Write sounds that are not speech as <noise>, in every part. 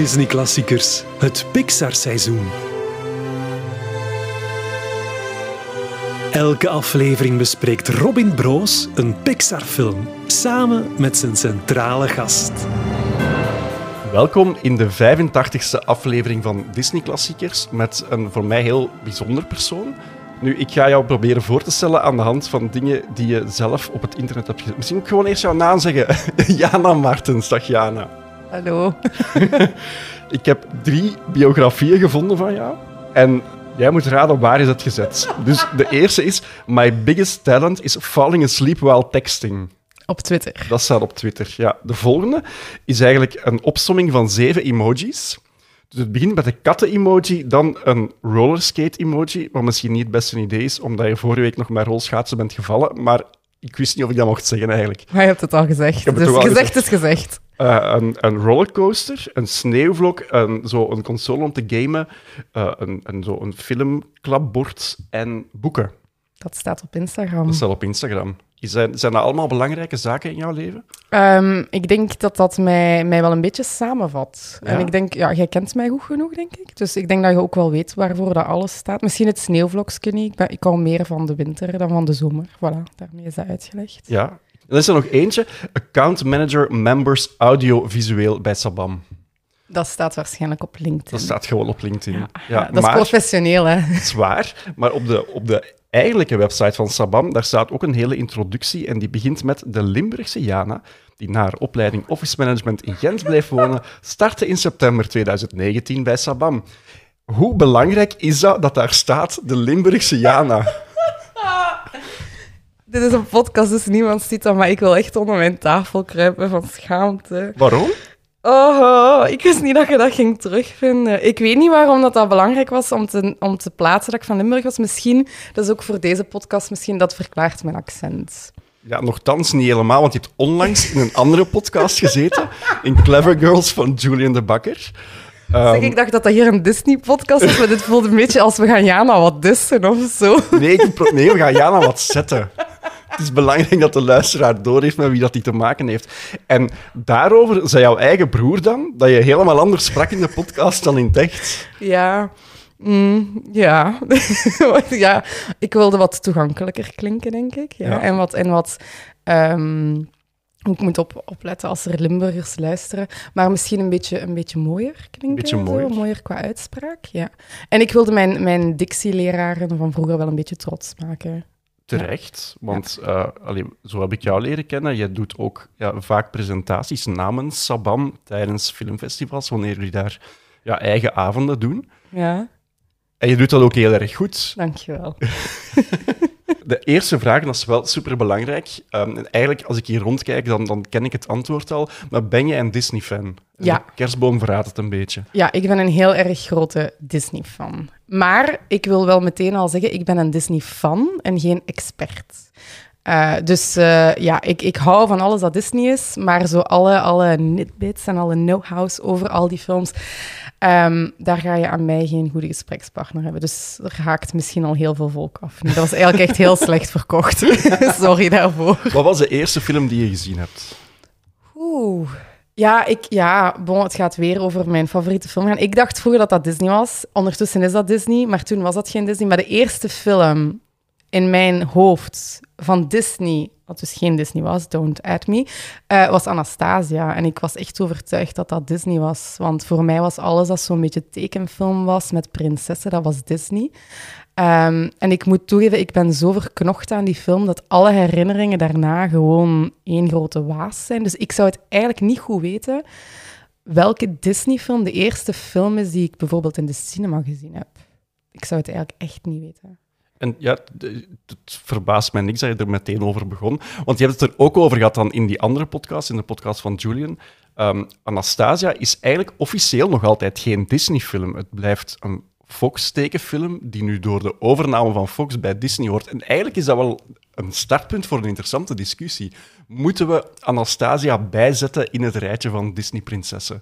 Disney-klassiekers, het Pixar-seizoen. Elke aflevering bespreekt Robin Broos een Pixar-film samen met zijn centrale gast. Welkom in de 85e aflevering van Disney Klassiekers met een voor mij heel bijzonder persoon. Nu, ik ga jou proberen voor te stellen aan de hand van dingen die je zelf op het internet hebt gezet. Misschien moet ik gewoon eerst jouw naam zeggen. <laughs> Jana Martens, dag Jana. Hallo. <laughs> Ik heb drie biografieën gevonden van jou. En jij moet raden waar is het gezet. Dus de eerste is... My biggest talent is falling asleep while texting. Op Twitter. Dat staat op Twitter. Ja. De volgende is eigenlijk een opsomming van zeven emojis. Dus het begint met een katten-emoji, dan een rollerskate-emoji, wat misschien niet het beste idee is, omdat je vorige week nog met rolschaatsen bent gevallen, maar ik wist niet of ik dat mocht zeggen eigenlijk. Maar je hebt het al gezegd. dus gezegd gezegd. is gezegd. Eh, een, een rollercoaster, een sneeuwvlok, een, zo een console om te gamen, eh, een, een, zo een filmklapbord en boeken. Dat staat op Instagram. Dat staat op Instagram. Zijn, zijn dat allemaal belangrijke zaken in jouw leven? Ehm, ik denk dat dat mij, mij wel een beetje samenvat. Ja? En ik denk, ja, jij kent mij goed genoeg, denk ik. Dus ik denk dat je ook wel weet waarvoor dat alles staat. Misschien het sneeuwvlokje niet. Ik, ben, ik hou meer van de winter dan van de zomer. Voilà, daarmee is dat uitgelegd. Ja. En dan is er nog eentje. Account Manager Members Audiovisueel bij Sabam. Dat staat waarschijnlijk op LinkedIn. Dat staat gewoon op LinkedIn. Ja, Ja, dat is professioneel, hè. het is waar, maar op de, op de eigenlijke website van Sabam, daar staat ook een hele introductie en die begint met de Limburgse Jana, die na haar opleiding Office Management in Gent bleef wonen, startte in september 2019 bij Sabam. Hoe belangrijk is dat dat daar staat, de Limburgse Jana? Dit is een podcast, dus niemand ziet dat, maar ik wil echt onder mijn tafel kruipen van schaamte. Waarom? Oh, ik wist niet dat je dat ging terugvinden. Ik weet niet waarom dat, dat belangrijk was om te, om te plaatsen dat ik van Limburg was. Misschien, dat is ook voor deze podcast, misschien dat verklaart mijn accent. Ja, nogthans niet helemaal, want je hebt onlangs in een andere podcast gezeten, in Clever Girls van Julian de Bakker. Ehm, Zeg, ik dacht dat dat hier een Disney-podcast was, maar dit voelde een beetje als we gaan Jana wat dissen of zo. Nee, ik nee, we gaan Jana wat zetten. <laughs> Het is belangrijk dat de luisteraar doorheeft met wie dat die te maken heeft. En daarover zei jouw eigen broer dan, dat je helemaal anders sprak in de podcast dan in het echt. Ja, mm, ja. <laughs> ja, ik wilde wat toegankelijker klinken, denk ik. Ja. Ja. En wat... En wat ehm, ik moet op, opletten als er Limburgers luisteren. Maar misschien een beetje, een beetje mooier klinken. beetje zo, mooier. mooier qua uitspraak, ja. En ik wilde mijn, mijn dictieleraren van vroeger wel een beetje trots maken. Terecht, want allee, zo heb ik jou leren kennen. Je doet ook ja, vaak presentaties namens Sabam tijdens filmfestivals, wanneer jullie daar ja, eigen avonden doen. Ja, En je doet dat ook heel erg goed. dankjewel. <laughs> De eerste vraag, dat is wel superbelangrijk. Ehm en eigenlijk, als ik hier rondkijk, dan, dan ken ik het antwoord al. Maar ben jij een Disney-fan? Ja. De kerstboom verraadt het een beetje. Ja, ik ben een heel erg grote Disney-fan. Maar ik wil wel meteen al zeggen, ik ben een Disney-fan en geen expert. Eh, dus eh, ja, ik, ik hou van alles dat Disney is, maar zo alle, alle nitbits en alle know-hows over al die films, ehm, daar ga je aan mij geen goede gesprekspartner hebben. Dus er haakt misschien al heel veel volk af. Dat was eigenlijk echt heel slecht verkocht. <laughs> Sorry daarvoor. Wat was de eerste film die je gezien hebt? Oeh. Ja, ik, ja bon, het gaat weer over mijn favoriete film gaan. Ik dacht vroeger dat dat Disney was. Ondertussen is dat Disney, maar toen was dat geen Disney. Maar de eerste film in mijn hoofd van Disney, wat dus geen Disney was, don't at me, eh, was Anastasia. En ik was echt overtuigd dat dat Disney was. Want voor mij was alles dat zo'n beetje tekenfilm was met prinsessen, dat was Disney. Ehm, en ik moet toegeven, ik ben zo verknocht aan die film dat alle herinneringen daarna gewoon één grote waas zijn. Dus ik zou het eigenlijk niet goed weten welke Disney-film de eerste film is die ik bijvoorbeeld in de cinema gezien heb. Ik zou het eigenlijk echt niet weten. En ja, het verbaast mij niks dat je er meteen over begon. Want je hebt het er ook over gehad dan in die andere podcast, in de podcast van Julian. Ehm, Anastasia is eigenlijk officieel nog altijd geen Disney-film. Het blijft een Fox-tekenfilm die nu door de overname van Fox bij Disney hoort. En eigenlijk is dat wel een startpunt voor een interessante discussie. Moeten we Anastasia bijzetten in het rijtje van Disney-prinsessen?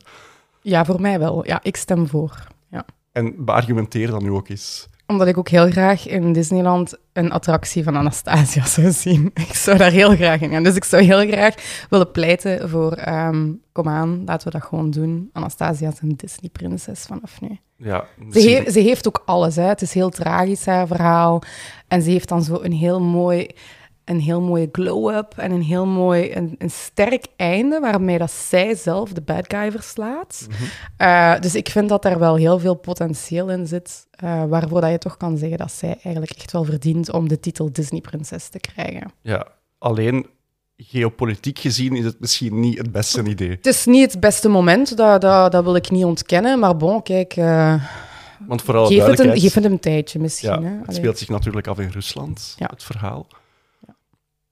Ja, voor mij wel. Ja, ik stem voor. Ja. En beargumenteer dan nu ook eens. Omdat ik ook heel graag in Disneyland een attractie van Anastasia <laughs> zou zien. Ik zou daar heel graag in gaan. Dus ik zou heel graag willen pleiten voor... ehm, kom aan, laten we dat gewoon doen. Anastasia is een Disney-prinses vanaf nu. Ja, Ze, misschien- he- ze heeft ook alles. Hè. Het is heel tragisch, haar verhaal. En ze heeft dan zo een heel mooi... Een heel mooie glow-up en een heel mooi, een, een sterk einde waarmee dat zij zelf de bad guy verslaat. Mhm. Eh, dus ik vind dat er wel heel veel potentieel in zit, eh, waarvoor dat je toch kan zeggen dat zij eigenlijk echt wel verdient om de titel Disney-prinses te krijgen. ja, alleen geopolitiek gezien is het misschien niet het beste idee. Het is niet het beste moment, dat, dat, dat wil ik niet ontkennen, maar bon, kijk, eh, Want vooral geef, het een, geef het een tijdje misschien. ja, hè. het speelt zich natuurlijk af in Rusland, Ja. het verhaal.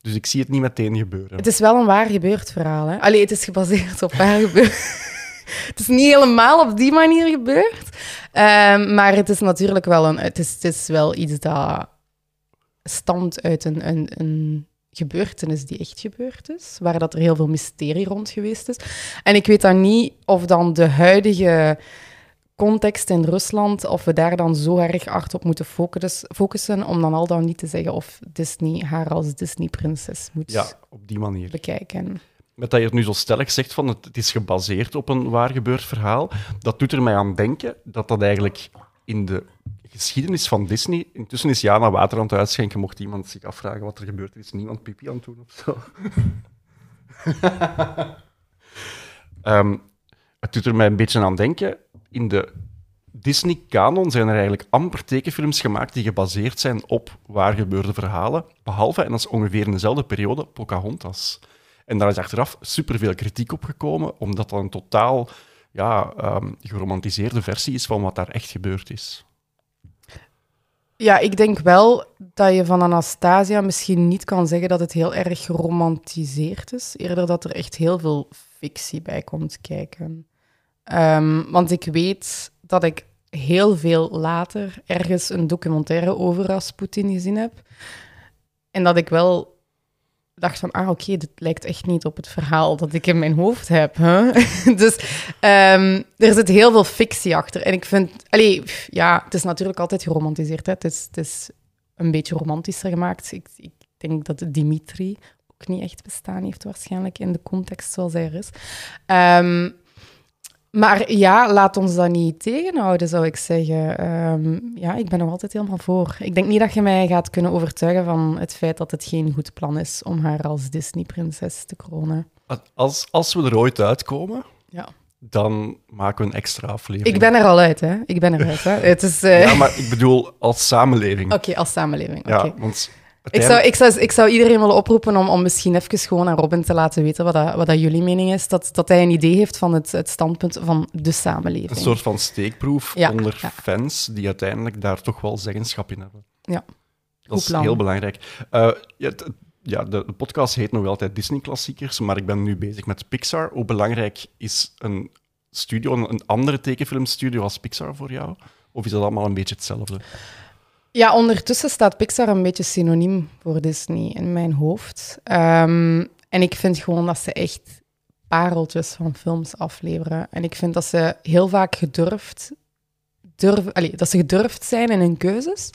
Dus ik zie het niet meteen gebeuren. Het is wel een waar gebeurd verhaal. Hè? Allee, het is gebaseerd op waar gebeurd. <laughs> het is niet helemaal op die manier gebeurd. Ehm, maar het is natuurlijk wel, een, het is, het is wel iets dat stamt uit een, een, een gebeurtenis die echt gebeurd is. Waar dat er heel veel mysterie rond geweest is. En ik weet dan niet of dan de huidige context in Rusland, of we daar dan zo erg hard op moeten focus- focussen, om dan al dan niet te zeggen of Disney haar als Disney-prinses moet Ja, op die manier. bekijken. Met dat je het nu zo stellig zegt van het, het is gebaseerd op een waar gebeurd verhaal, dat doet er mij aan denken dat dat eigenlijk in de geschiedenis van Disney... Intussen is Jana water aan het uitschenken, mocht iemand zich afvragen wat er gebeurt. Er is niemand pipi aan het doen of zo. <laughs> Ehm, het doet er mij een beetje aan denken. In de Disney-kanon zijn er eigenlijk amper tekenfilms gemaakt die gebaseerd zijn op waar gebeurde verhalen. Behalve, en dat is ongeveer in dezelfde periode, Pocahontas. En daar is achteraf superveel kritiek op gekomen, omdat dat een totaal ja, ehm, geromantiseerde versie is van wat daar echt gebeurd is. Ja, ik denk wel dat je van Anastasia misschien niet kan zeggen dat het heel erg geromantiseerd is. Eerder dat er echt heel veel fictie bij komt kijken. Ehm, want ik weet dat ik heel veel later ergens een documentaire over Rasputin gezien heb. En dat ik wel dacht van, ah oké, dit lijkt echt niet op het verhaal dat ik in mijn hoofd heb. Hè? <laughs> dus ehm, er zit heel veel fictie achter. En ik vind, allee, ja, het is natuurlijk altijd geromantiseerd. Hè? Het, is, het is een beetje romantischer gemaakt. Ik, ik denk dat Dimitri ook niet echt bestaan heeft, waarschijnlijk in de context zoals hij er is. Ehm, maar ja, laat ons dat niet tegenhouden, zou ik zeggen. Ehm, ja, ik ben er altijd helemaal voor. Ik denk niet dat je mij gaat kunnen overtuigen van het feit dat het geen goed plan is om haar als Disney-prinses te kronen. Als, als we er ooit uitkomen, Ja. dan maken we een extra aflevering. Ik ben er al uit, hè. Ik ben eruit, hè. Het is... eh, Ja, maar ik bedoel als samenleving. <laughs> Oké, als samenleving. Ja, want Ik zou, ik, zou, ik zou iedereen willen oproepen om, om misschien even gewoon aan Robin te laten weten wat, dat, wat dat jullie mening is. Dat, dat hij een idee heeft van het, het standpunt van de samenleving. Een soort van steekproef Ja, onder ja. fans die uiteindelijk daar toch wel zeggenschap in hebben. Ja. Dat is heel belangrijk. Eh, ja, de, de podcast heet nog altijd Disney-klassiekers, maar ik ben nu bezig met Pixar. Hoe belangrijk is een studio, een, een andere tekenfilmstudio als Pixar voor jou? Of is dat allemaal een beetje hetzelfde? Ja, ondertussen staat Pixar een beetje synoniem voor Disney in mijn hoofd. Ehm, en ik vind gewoon dat ze echt pareltjes van films afleveren. En ik vind dat ze heel vaak gedurfd, durven, allee, dat ze gedurfd zijn in hun keuzes.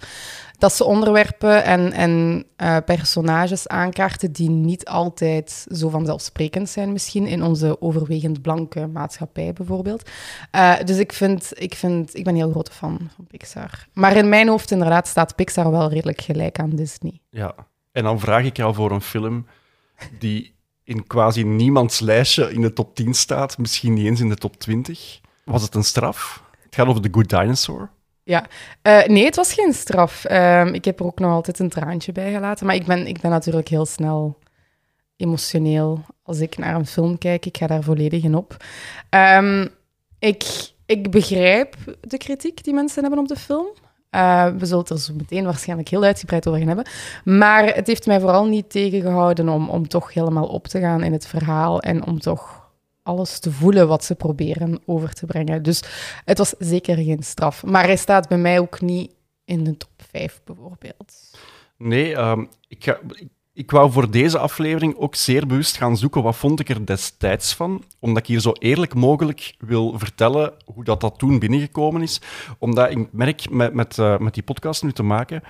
Dat ze onderwerpen en, en eh, personages aankaarten die niet altijd zo vanzelfsprekend zijn, misschien in onze overwegend blanke maatschappij bijvoorbeeld. Eh, dus ik, vind, ik, vind, ik ben heel grote fan van Pixar. Maar in mijn hoofd inderdaad staat Pixar wel redelijk gelijk aan Disney. Ja. En dan vraag ik jou voor een film die in quasi niemands lijstje in de top 10 staat, misschien niet eens in de top 20. Was het een straf? Het gaat over The Good Dinosaur. Ja, Eh, nee, het was geen straf. Ehm, ik heb er ook nog altijd een traantje bij gelaten. Maar ik ben, ik ben natuurlijk heel snel emotioneel als ik naar een film kijk. Ik ga daar volledig in op. Ehm, ik, ik begrijp de kritiek die mensen hebben op de film. Eh, we zullen het er zo meteen waarschijnlijk heel uitgebreid over gaan hebben. Maar het heeft mij vooral niet tegengehouden om, om toch helemaal op te gaan in het verhaal en om toch alles te voelen wat ze proberen over te brengen. Dus het was zeker geen straf. Maar hij staat bij mij ook niet in de top 5 bijvoorbeeld. Nee, ehm, ik, ga, ik, wou voor deze aflevering ook zeer bewust gaan zoeken wat vond ik er destijds van. Omdat ik hier zo eerlijk mogelijk wil vertellen hoe dat, dat toen binnengekomen is. Omdat ik merk met, met, uh, met die podcast nu te maken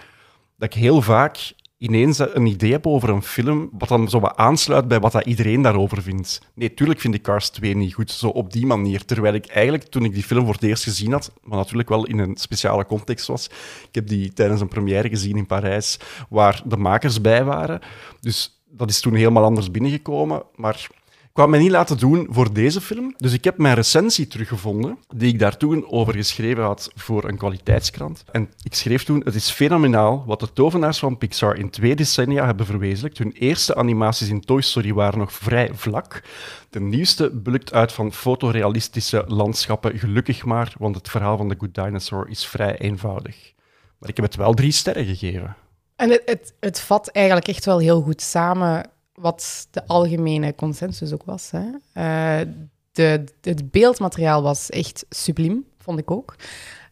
dat ik heel vaak ineens een idee heb over een film, wat dan zo aansluit bij wat dat iedereen daarover vindt. Nee, tuurlijk vind ik Cars 2 niet goed, zo op die manier. Terwijl ik eigenlijk, toen ik die film voor het eerst gezien had, maar natuurlijk wel in een speciale context was, ik heb die tijdens een première gezien in Parijs, waar de makers bij waren. Dus dat is toen helemaal anders binnengekomen, maar ik wou me niet laten doen voor deze film. Dus ik heb mijn recensie teruggevonden, die ik daar toen over geschreven had voor een kwaliteitskrant. En ik schreef toen: Het is fenomenaal wat de tovenaars van Pixar in twee decennia hebben verwezenlijkt. Hun eerste animaties in Toy Story waren nog vrij vlak. De nieuwste bulkt uit van fotorealistische landschappen. Gelukkig maar, want het verhaal van The Good Dinosaur is vrij eenvoudig. Maar ik heb het wel drie sterren gegeven. En het, het, het vat eigenlijk echt wel heel goed samen wat de algemene consensus ook was. Hè. Uh, de, het beeldmateriaal was echt subliem, vond ik ook.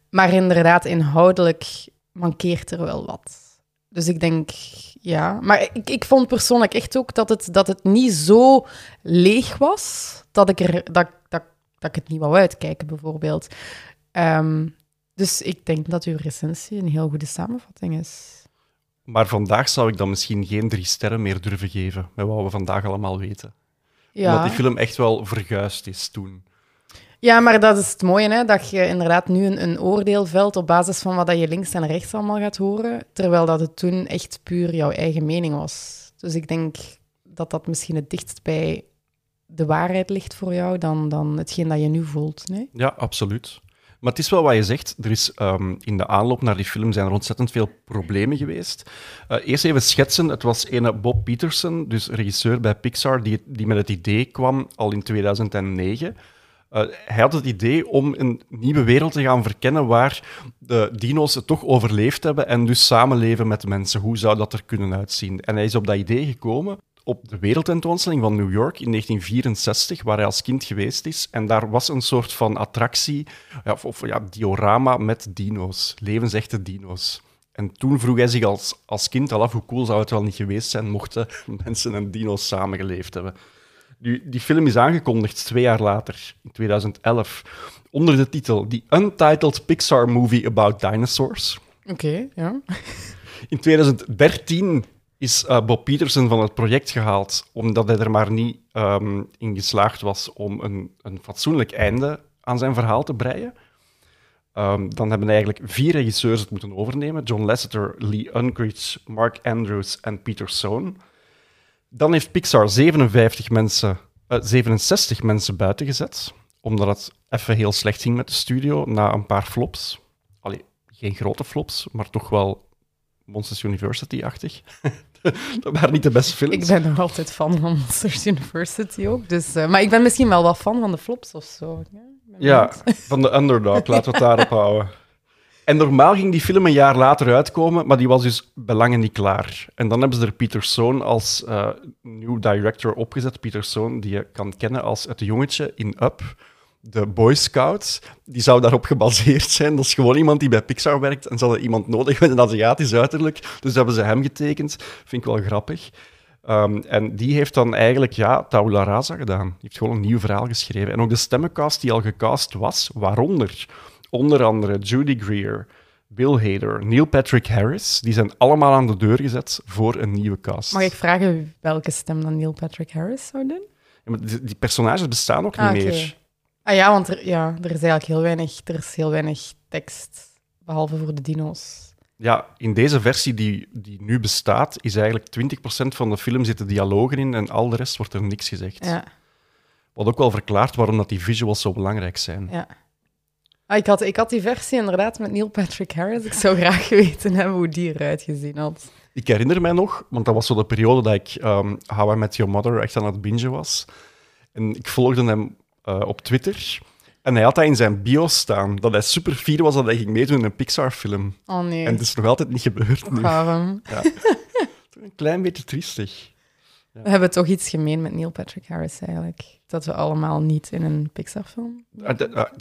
Maar inderdaad, inhoudelijk mankeert er wel wat. Dus ik denk, ja. Maar ik, ik vond persoonlijk echt ook dat het, dat het niet zo leeg was dat ik, er, dat, dat, dat ik het niet wou uitkijken, bijvoorbeeld. Um, dus ik denk dat uw recensie een heel goede samenvatting is. Maar vandaag zou ik dan misschien geen drie sterren meer durven geven, met wat we vandaag allemaal weten. Ja. Omdat die film echt wel verguisd is toen. Ja, maar dat is het mooie, hè? dat je inderdaad nu een, een oordeel velt op basis van wat je links en rechts allemaal gaat horen, terwijl dat het toen echt puur jouw eigen mening was. Dus ik denk dat dat misschien het dichtst bij de waarheid ligt voor jou dan, dan hetgeen dat je nu voelt. Nee? Ja, absoluut. Maar het is wel wat je zegt. Er is, um, in de aanloop naar die film zijn er ontzettend veel problemen geweest. Uh, eerst even schetsen. Het was ene Bob Peterson, dus regisseur bij Pixar, die, die met het idee kwam al in 2009. Uh, hij had het idee om een nieuwe wereld te gaan verkennen waar de dino's het toch overleefd hebben en dus samenleven met mensen. Hoe zou dat er kunnen uitzien? En hij is op dat idee gekomen op de wereldtentoonstelling van New York in 1964, waar hij als kind geweest is. En daar was een soort van attractie, ja, of, of ja, diorama met dino's, levensechte dino's. En toen vroeg hij zich als, als kind al af hoe cool zou het wel niet geweest zijn mochten <laughs> mensen en dino's samengeleefd hebben. Nu, die film is aangekondigd twee jaar later, in 2011, onder de titel The Untitled Pixar Movie About Dinosaurs. Oké, ja. In 2013 is uh, Bob Peterson van het project gehaald, omdat hij er maar niet um, in geslaagd was om een, een fatsoenlijk einde aan zijn verhaal te breien. Um, dan hebben eigenlijk vier regisseurs het moeten overnemen: John Lasseter, Lee Unkrich, Mark Andrews en Peter Sohn. Dan heeft Pixar 57 mensen, uh, 67 mensen buiten gezet, omdat het even heel slecht ging met de studio na een paar flops. Allee, geen grote flops, maar toch wel Monsters University-achtig. <laughs> <laughs> dat waren niet de beste films. Ik ben nog altijd fan van Monsters University ook. Dus, uh, maar ik ben misschien wel wat fan van de flops of zo. Ja, ja <laughs> van de underdog. Laten we het daarop houden. En normaal ging die film een jaar later uitkomen, maar die was dus belangen niet klaar. En dan hebben ze er Peter Sohn als uh, nieuw director opgezet. Peter Sohn, die je kan kennen als het jongetje in Up de Boy Scouts, die zou daarop gebaseerd zijn. Dat is gewoon iemand die bij Pixar werkt en ze hadden iemand nodig met een Aziatisch uiterlijk. Dus hebben ze hem getekend. Vind ik wel grappig. Um, en die heeft dan eigenlijk ja, Tabula Rasa gedaan. Die heeft gewoon een nieuw verhaal geschreven. En ook de stemmencast die al gecast was, waaronder onder andere Judy Greer, Bill Hader, Neil Patrick Harris, die zijn allemaal aan de deur gezet voor een nieuwe cast. Mag ik vragen welke stem dan Neil Patrick Harris zou doen? Ja, maar die, die, personages bestaan ook ah, niet meer. Ah ja, want er, ja, er is eigenlijk heel weinig, er is heel weinig tekst, behalve voor de dino's. Ja, in deze versie die, die nu bestaat, is eigenlijk 20% van de film zitten dialogen in en al de rest wordt er niks gezegd. Ja. Wat ook wel verklaart waarom dat die visuals zo belangrijk zijn. Ja. Ah, ik, had, ik had die versie inderdaad met Neil Patrick Harris. Ik zou graag <laughs> weten hebben hoe die eruit gezien had. Ik herinner mij nog, want dat was zo de periode dat ik um, How I Met Your Mother echt aan het bingen was. En ik volgde hem uh, op Twitter. En hij had dat in zijn bio staan, dat hij super fier was dat hij ging meedoen in een Pixar-film. Oh nee. En het is nog altijd niet gebeurd nu. Waarom? Ja. <laughs> een klein beetje triestig. Ja. We hebben toch iets gemeen met Neil Patrick Harris eigenlijk. Dat we allemaal niet in een Pixar-film. Uh, uh, ja,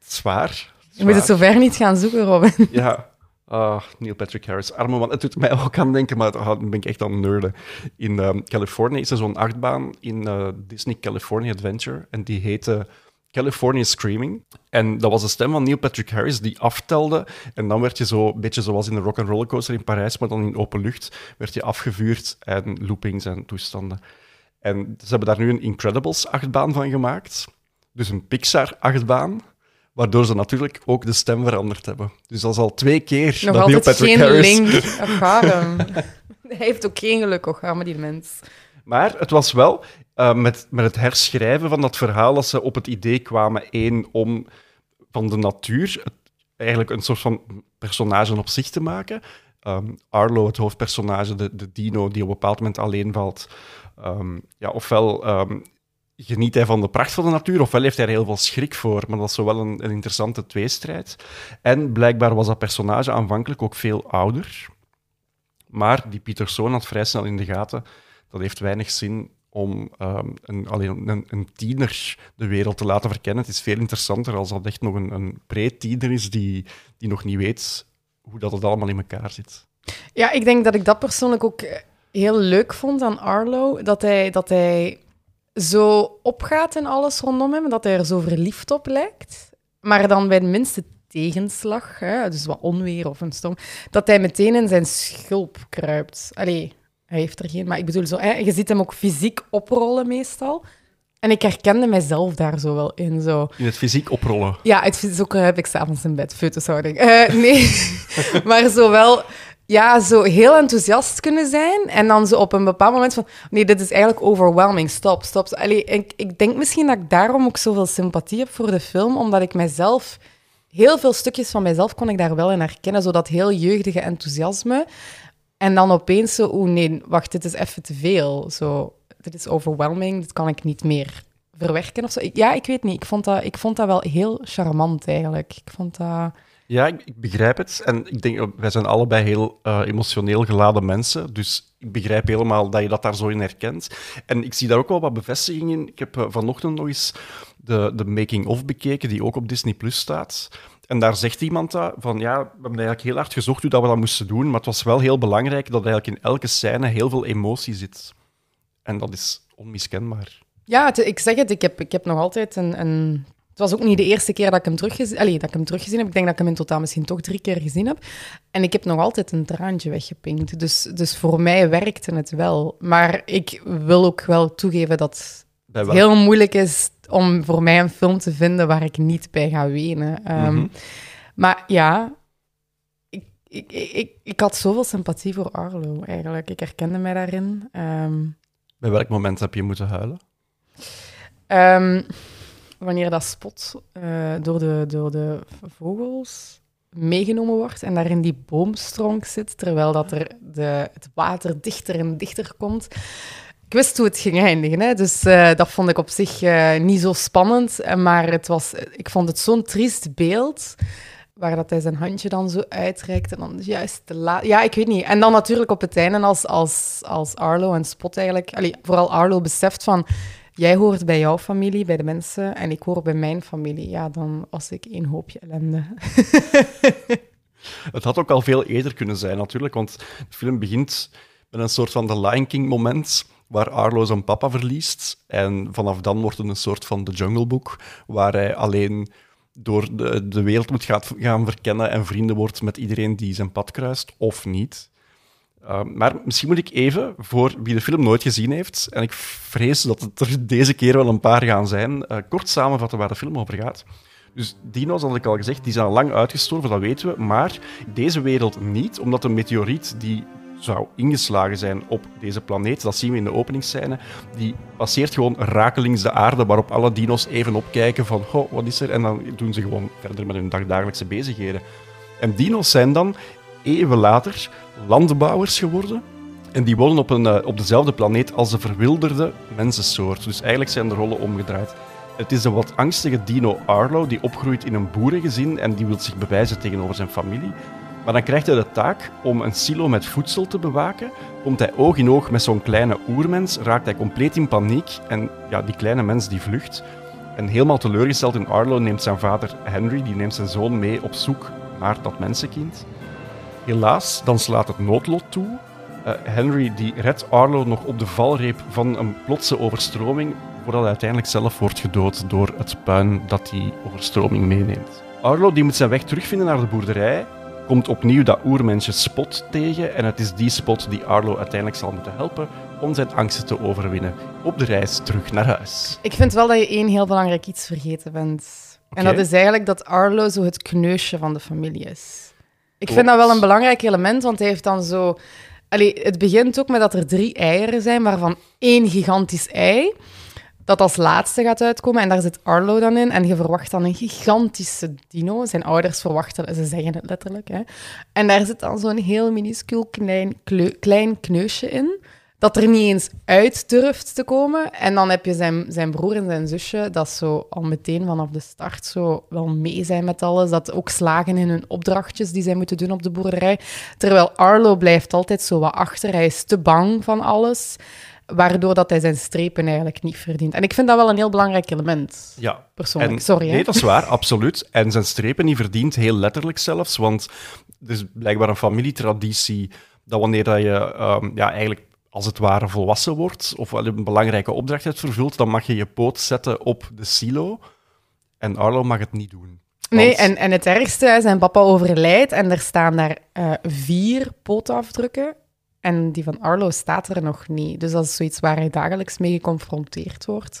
zwaar. Je moet het zover niet gaan zoeken, Robin. Ja, Ah, Neil Patrick Harris, arme man. Het doet mij ook aan denken, maar dan ben ik echt aan het nerden. In ehm, Californië is er zo'n achtbaan in eh, Disney California Adventure. En die heette California Screaming. En dat was de stem van Neil Patrick Harris die aftelde. En dan werd je zo, een beetje zoals in de Rock and Roller Coaster in Parijs, maar dan in open lucht, werd je afgevuurd en loopings en toestanden. En ze hebben daar nu een Incredibles-achtbaan van gemaakt. Dus een Pixar-achtbaan. Waardoor ze natuurlijk ook de stem veranderd hebben. Dus dat is al twee keer Nog dat Neil Patrick geen Harris... link. <laughs> Hij heeft ook geen geluk, och, arme die mens. Maar het was wel eh, met, met het herschrijven van dat verhaal dat ze op het idee kwamen, één, om van de natuur het- eigenlijk een soort van personage op zich te maken. Ehm, Arlo, het hoofdpersonage, de, de dino die op een bepaald moment alleen valt. Ehm, ja, ofwel ehm, geniet hij van de pracht van de natuur, ofwel heeft hij er heel veel schrik voor. Maar dat is wel een, een interessante tweestrijd. En blijkbaar was dat personage aanvankelijk ook veel ouder. Maar die Pietersoon had vrij snel in de gaten dat heeft weinig zin om ehm, een, alleen een, een tiener de wereld te laten verkennen. Het is veel interessanter als dat echt nog een, een pre-tiener is die, die nog niet weet hoe dat het allemaal in elkaar zit. Ja, ik denk dat ik dat persoonlijk ook heel leuk vond aan Arlo. Dat hij, dat hij zo opgaat in alles rondom hem, dat hij er zo verliefd op lijkt. Maar dan bij de minste tegenslag, hè, dus wat onweer of een storm, dat hij meteen in zijn schulp kruipt. Allee, hij heeft er geen, maar ik bedoel zo, hè, je ziet hem ook fysiek oprollen meestal. En ik herkende mijzelf daar zo wel in. Zo. In het fysiek oprollen. Ja, het is ook heb ik s'avonds in bed, foetushouding. Eh nee, <laughs> maar zo wel, ja, zo heel enthousiast kunnen zijn en dan zo op een bepaald moment van, nee, dit is eigenlijk overwhelming, stop, stop. Allee, ik, ik denk misschien dat ik daarom ook zoveel sympathie heb voor de film, omdat ik mijzelf, heel veel stukjes van mijzelf kon ik daar wel in herkennen, zo dat heel jeugdige enthousiasme. En dan opeens zo, oeh nee, wacht, dit is even te veel. Zo, dit is overwhelming, dit kan ik niet meer verwerken of zo. Ja, ik weet niet. Ik vond dat, ik vond dat wel heel charmant eigenlijk. Ik vond dat... Ja, ik, begrijp het. En ik denk, wij zijn allebei heel eh, emotioneel geladen mensen. Dus ik begrijp helemaal dat je dat daar zo in herkent. En ik zie daar ook wel wat bevestiging in. Ik heb eh, vanochtend nog eens de, de making-of bekeken, die ook op Disney Plus staat. En daar zegt iemand dat, van ja, we hebben eigenlijk heel hard gezocht hoe dat we dat moesten doen, maar het was wel heel belangrijk dat eigenlijk in elke scène heel veel emotie zit. En dat is onmiskenbaar. Ja, ik zeg het, ik heb, ik heb nog altijd een, een... Het was ook niet de eerste keer dat ik hem teruggezien, dat ik hem teruggezien heb. Ik denk dat ik hem in totaal misschien toch drie keer gezien heb. En ik heb nog altijd een traantje weggepinkt. Dus, dus voor mij werkte het wel. Maar ik wil ook wel toegeven dat het heel moeilijk is om voor mij een film te vinden waar ik niet bij ga wenen. Ehm, Mhm. Maar ja, ik, ik, ik, ik, ik had zoveel sympathie voor Arlo eigenlijk. Ik herkende mij daarin. Ehm, Bij welk moment heb je moeten huilen? Ehm, wanneer dat spot eh, door, de, door de vogels meegenomen wordt en daar in die boomstronk zit, terwijl dat er de, het water dichter en dichter komt. Ik wist hoe het ging eindigen, hè? dus eh, dat vond ik op zich eh, niet zo spannend. Maar het was, ik vond het zo'n triest beeld, waar dat hij zijn handje dan zo uitreikt en dan juist te laat. Ja, ik weet niet. En dan natuurlijk op het einde als, als, als Arlo en Spot eigenlijk... Allee, vooral Arlo beseft van... Jij hoort bij jouw familie, bij de mensen, en ik hoor bij mijn familie. Ja, dan was ik één hoopje ellende. <laughs> Het had ook al veel eerder kunnen zijn, natuurlijk, want de film begint met een soort van The Lion King moment, waar Arlo zijn papa verliest. En vanaf dan wordt het een soort van The Jungle Book, waar hij alleen door de, de wereld moet gaat, gaan verkennen en vrienden wordt met iedereen die zijn pad kruist, of niet. Uh, maar misschien moet ik even, voor wie de film nooit gezien heeft, en ik vrees dat het er deze keer wel een paar gaan zijn, uh, kort samenvatten waar de film over gaat. Dus dino's, had ik al gezegd, die zijn lang uitgestorven, dat weten we. Maar deze wereld niet, omdat een meteoriet die zou ingeslagen zijn op deze planeet, dat zien we in de openingsscène, die passeert gewoon rakelings de aarde, waarop alle dino's even opkijken van, oh, wat is er? En dan doen ze gewoon verder met hun dagdagelijkse bezigheden. En dino's zijn dan eeuwen later landbouwers geworden. En die wonen op, een, uh, op dezelfde planeet als de verwilderde mensensoort. Dus eigenlijk zijn de rollen omgedraaid. Het is de wat angstige dino Arlo die opgroeit in een boerengezin en die wil zich bewijzen tegenover zijn familie. Maar dan krijgt hij de taak om een silo met voedsel te bewaken. Komt hij oog in oog met zo'n kleine oermens, raakt hij compleet in paniek en ja, die kleine mens die vlucht. En helemaal teleurgesteld in Arlo neemt zijn vader Henry, die neemt zijn zoon mee op zoek naar dat mensenkind. Helaas, dan slaat het noodlot toe. Uh, Henry die redt Arlo nog op de valreep van een plotse overstroming, voordat hij uiteindelijk zelf wordt gedood door het puin dat die overstroming meeneemt. Arlo die moet zijn weg terugvinden naar de boerderij, komt opnieuw dat oermensje Spot tegen en het is die Spot die Arlo uiteindelijk zal moeten helpen om zijn angsten te overwinnen op de reis terug naar huis. Ik vind wel dat je één heel belangrijk iets vergeten bent. En dat is eigenlijk dat Arlo zo het kneusje van de familie is. Ik vind dat wel een belangrijk element, want hij heeft dan zo... Allee, het begint ook met dat er drie eieren zijn, waarvan één gigantisch ei dat als laatste gaat uitkomen. En daar zit Arlo dan in. En je verwacht dan een gigantische dino. Zijn ouders verwachten, ze zeggen het letterlijk. Hè. En daar zit dan zo'n heel minuscuul klein, klein kneusje in dat er niet eens uit durft te komen. En dan heb je zijn, zijn broer en zijn zusje, dat zo al meteen vanaf de start zo wel mee zijn met alles. Dat ook slagen in hun opdrachtjes die zij moeten doen op de boerderij. Terwijl Arlo blijft altijd zo wat achter. Hij is te bang van alles waardoor dat hij zijn strepen eigenlijk niet verdient. En ik vind dat wel een heel belangrijk element. Ja. Persoonlijk. Sorry. Nee, dat is waar, absoluut. En zijn strepen niet verdient, heel letterlijk zelfs. Want er is blijkbaar een familietraditie dat wanneer dat je um, ja, eigenlijk als het ware volwassen wordt, of een belangrijke opdracht hebt vervuld, dan mag je je poot zetten op de silo. En Arlo mag het niet doen. Nee, en, en het ergste, zijn papa overlijdt en er staan daar uh, vier pootafdrukken. En die van Arlo staat er nog niet. Dus dat is zoiets waar hij dagelijks mee geconfronteerd wordt.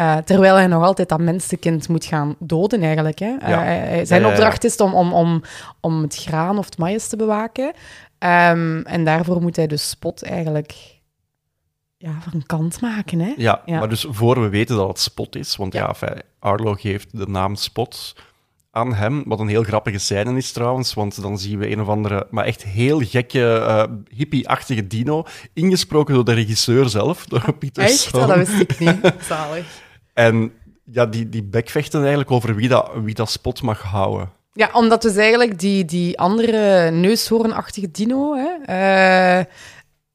Uh, terwijl hij nog altijd dat mensenkind moet gaan doden, eigenlijk. Hè. Uh, zijn opdracht is om, om, om, om het graan of het maïs te bewaken. Um, en daarvoor moet hij dus Spot eigenlijk ja, van kant maken. Hè? Ja, maar dus voor we weten dat het Spot is, want ja, Arlo geeft de naam Spot aan hem, wat een heel grappige scène is trouwens, want dan zien we een of andere, maar echt heel gekke, uh, hippie-achtige dino, ingesproken door de regisseur zelf, door ah, Pieter Echt? Oh, dat wist ik niet. <laughs> Zalig. En ja, die, die bekvechten eigenlijk over wie dat, wie dat spot mag houden. Ja, omdat dus eigenlijk die, die andere neushoornachtige dino hè, uh,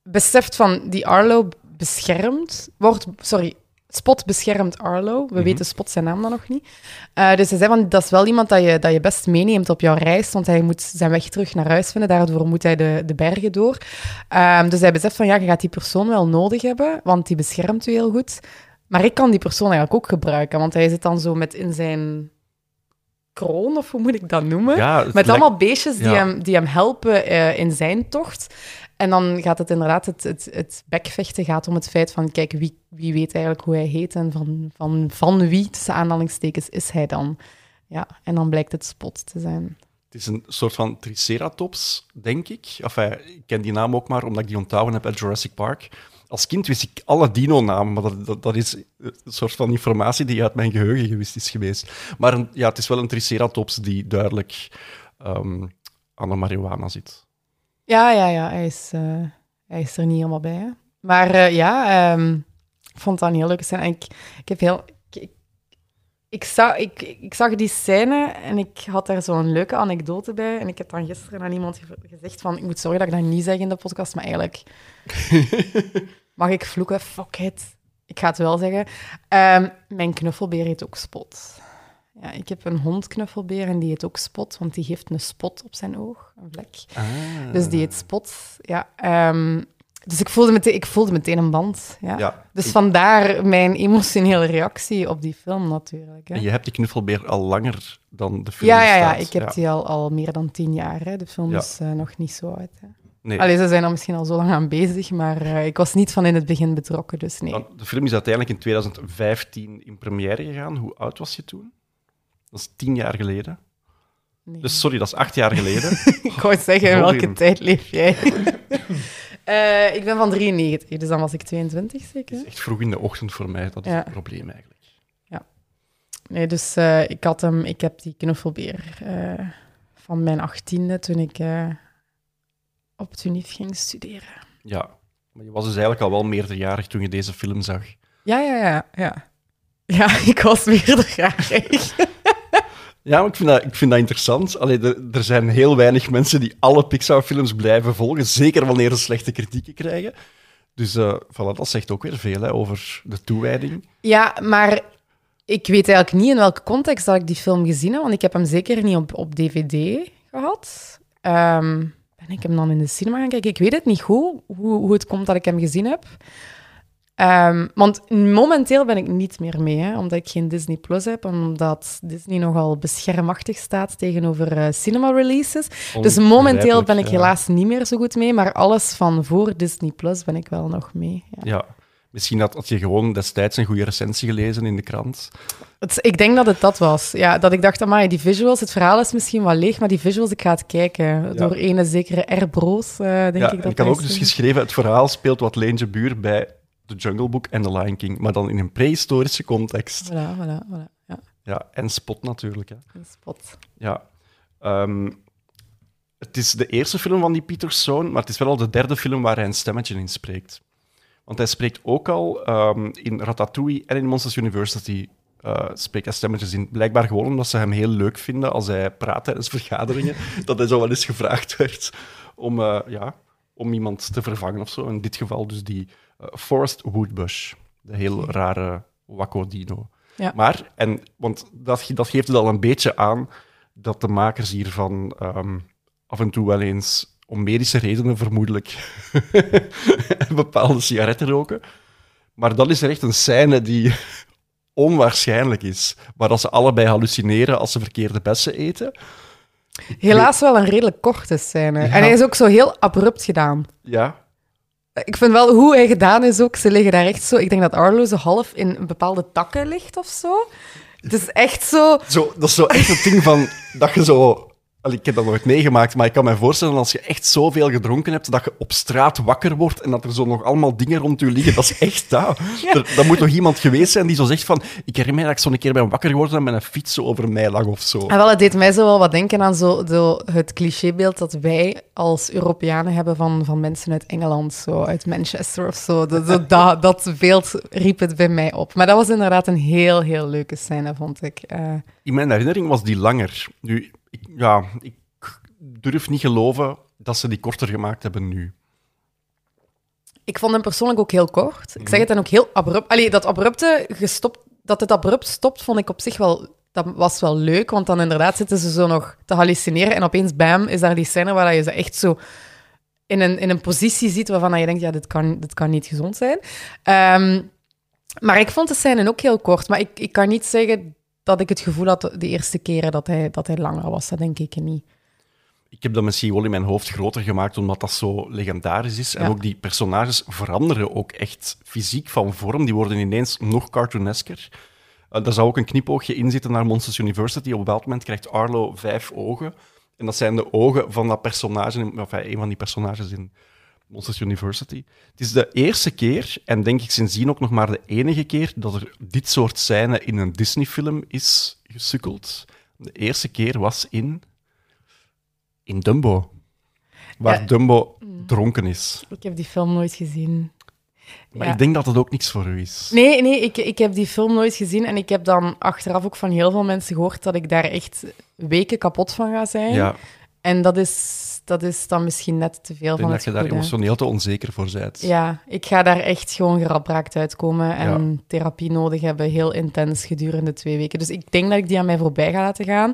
beseft van die Arlo beschermd wordt. Sorry, Spot beschermt Arlo. We mhm. weten Spot zijn naam dan nog niet. Uh, dus ze zei van, dat is wel iemand dat je, dat je best meeneemt op jouw reis, want hij moet zijn weg terug naar huis vinden. Daardoor moet hij de, de bergen door. Uh, dus hij beseft van, ja, je gaat die persoon wel nodig hebben, want die beschermt u heel goed. Maar ik kan die persoon eigenlijk ook gebruiken, want hij zit dan zo met in zijn kroon, of hoe moet ik dat noemen? Met allemaal beestjes die, hem, die hem helpen uh, in zijn tocht. En dan gaat het inderdaad, het, het, het bekvechten gaat om het feit van, kijk, wie, wie weet eigenlijk hoe hij heet en van, van, van wie, tussen aanhalingstekens, is hij dan? Ja, en dan blijkt het spot te zijn. Het is een soort van Triceratops, denk ik. Enfin, ik ken die naam ook maar omdat ik die onthouden heb uit Jurassic Park als kind wist ik alle dino-namen, maar dat, dat, is een soort van informatie die uit mijn geheugen gewist is geweest. Maar ja, het is wel een triceratops die duidelijk um, aan de marihuana zit. Ja, ja, ja. Hij is, uh, hij is er niet helemaal bij. Maar uh, ja, um, ik vond dat een heel leuke scène. Ik, ik heb heel... Ik, zag, ik, ik zag die scène en ik had daar zo'n leuke anekdote bij. En ik heb dan gisteren aan iemand gezegd van... Ik moet zorgen dat ik dat niet zeg in de podcast, maar eigenlijk... <laughs> Mag ik vloeken? Fuck it. Ik ga het wel zeggen. Um, mijn knuffelbeer heet ook Spot. Ja, ik heb een hondknuffelbeer en die heet ook Spot, want die heeft een spot op zijn oog, een vlek. Ah. Dus die heet Spot. Ja, um, dus ik voelde, meteen, ik voelde meteen een band. Ja. ja dus vandaar mijn emotionele reactie op die film natuurlijk. Hè. En je hebt die knuffelbeer al langer dan de film Ja, ja, ja. ik heb die al, al meer dan tien jaar. Hè. De film is uh, nog niet zo oud. Hè. Nee. Allee, ze zijn er misschien al zo lang aan bezig, maar uh, ik was niet van in het begin betrokken, dus nee. De film is uiteindelijk in 2015 in première gegaan. Hoe oud was je toen? Dat is tien jaar geleden. Nee. Dus sorry, dat is acht jaar geleden. <laughs> ik wou zeggen, in welke tijd leef jij? <laughs> uh, ik ben van 93, dus dan was ik 22 zeker. Het is echt vroeg in de ochtend voor mij, dat is ja. het probleem eigenlijk. Ja. Nee, dus uh, ik, had hem, ik heb die knuffelbeer uh, van mijn achttiende toen ik op Tunif ging studeren. Ja, maar je was dus eigenlijk al wel meerderjarig toen je deze film zag. Ja, ja, ja. Ja, ja <laughs> ik was meerderjarig. Ja, ik vind dat, ik vind dat interessant. Allee, er, zijn heel weinig mensen die alle Pixar-films blijven volgen, zeker wanneer ze slechte kritieken krijgen. Dus uh, voilà, dat zegt ook weer veel over de toewijding. Ja, maar ik weet eigenlijk niet in welke context dat ik die film gezien heb, want ik heb hem zeker niet op, op DVD gehad. Um, ben ik hem dan in de cinema gaan kijken? Ik weet het niet hoe, hoe het komt dat ik hem gezien heb. Ehm, want momenteel ben ik niet meer mee, hè, omdat ik geen Disney Plus heb, omdat Disney nogal beschermachtig staat tegenover uh, cinema releases. Dus momenteel ben ik helaas niet meer zo goed mee, maar alles van voor Disney Plus ben ik wel nog mee. Ja, ja. misschien had, had je gewoon destijds een goede recensie gelezen in de krant. Het, ik denk dat het dat was. Ja, dat ik dacht, amai, die visuals, het verhaal is misschien wel leeg, maar die visuals, ik ga het kijken. Door ene zekere R. Broos, uh, denk ja, ik dat ik had ook dus geschreven, het verhaal speelt wat Leentje Buur bij The Jungle Book en The Lion King, maar dan in een prehistorische context. Voilà, voilà, voilà. Ja, ja en Spot natuurlijk. Hè. En Spot. Ja. Um, het is de eerste film van die Peter Zoon, maar het is wel al de derde film waar hij een stemmetje in spreekt. Want hij spreekt ook al um, in Ratatouille en in Monsters University uh, spreekt hij stemmetjes in. Blijkbaar gewoon omdat ze hem heel leuk vinden als hij praat tijdens vergaderingen, <laughs> dat hij zo wel eens gevraagd werd om, uh, ja, om iemand te vervangen of zo. In dit geval dus die Forest Woodbush, de heel rare Wakodino. Ja. Maar, en, want dat, dat geeft het al een beetje aan dat de makers hiervan um, af en toe wel eens, om medische redenen vermoedelijk, <laughs> bepaalde sigaretten roken. Maar dat is er echt een scène die <laughs> onwaarschijnlijk is. Maar als ze allebei hallucineren als ze verkeerde bessen eten. Helaas wel een redelijk korte scène. En hij is ook zo heel abrupt gedaan. Ja, ik vind wel hoe hij gedaan is ook. Ze liggen daar echt zo. Ik denk dat Arlo zo half in bepaalde takken ligt of zo. Het is echt zo. zo dat is zo echt het ding van dat je zo ik heb dat nooit meegemaakt, maar ik kan me voorstellen als je echt zoveel gedronken hebt dat je op straat wakker wordt en dat er zo nog allemaal dingen rond je liggen. Dat is echt dat. <laughs> Er, moet nog iemand geweest zijn die zo zegt van ik herinner me dat ik zo'n keer ben wakker geworden en met een fiets over mij lag of zo. En wel, het deed mij zo wel wat denken aan zo, zo het clichébeeld dat wij als Europeanen hebben van, van mensen uit Engeland, zo uit Manchester of zo. Dat, dat, <laughs> dat beeld riep het bij mij op. Maar dat was inderdaad een heel, heel leuke scène, vond ik. Uh... In mijn herinnering was die langer. Nu, ja, ik durf niet geloven dat ze die korter gemaakt hebben nu. Ik vond hem persoonlijk ook heel kort. Ik zeg het dan ook heel abrupt. Allee, dat abrupte gestopt, dat het abrupt stopt, vond ik op zich wel. Dat was wel leuk, want dan inderdaad zitten ze zo nog te hallucineren en opeens, bam, is daar die scène waar je ze echt zo in een, in een positie ziet waarvan je denkt, ja, dit kan, dit kan niet gezond zijn. Ehm, maar ik vond de scène ook heel kort. Maar ik, ik kan niet zeggen dat ik het gevoel had de eerste keren dat hij, dat hij langer was. Dat denk ik niet. Ik heb dat misschien wel in mijn hoofd groter gemaakt, omdat dat zo legendarisch is. En ook die personages veranderen ook echt fysiek van vorm. Die worden ineens nog cartoonesker. Uh, daar zou ook een knipoogje in zitten naar Monsters University. Op een bepaald moment krijgt Arlo vijf ogen. En dat zijn de ogen van dat personage, enfin, een van die personages in Monsters University. Het is de eerste keer, en denk ik sindsdien ook nog maar de enige keer, dat er dit soort scène in een Disney-film is gesukkeld. De eerste keer was in, in Dumbo, waar Dumbo dronken is. Ik heb die film nooit gezien. Maar ik denk dat het ook niks voor u is. Nee, nee ik, ik heb die film nooit gezien. En ik heb dan achteraf ook van heel veel mensen gehoord dat ik daar echt weken kapot van ga zijn. Ja. En dat is dat is dan misschien net te veel van het dat je daar emotioneel te onzeker voor bent. Ja, ik ga daar echt gewoon geradbraakt uitkomen en therapie nodig hebben, heel intens gedurende twee weken. Dus ik denk dat ik die aan mij voorbij ga laten gaan.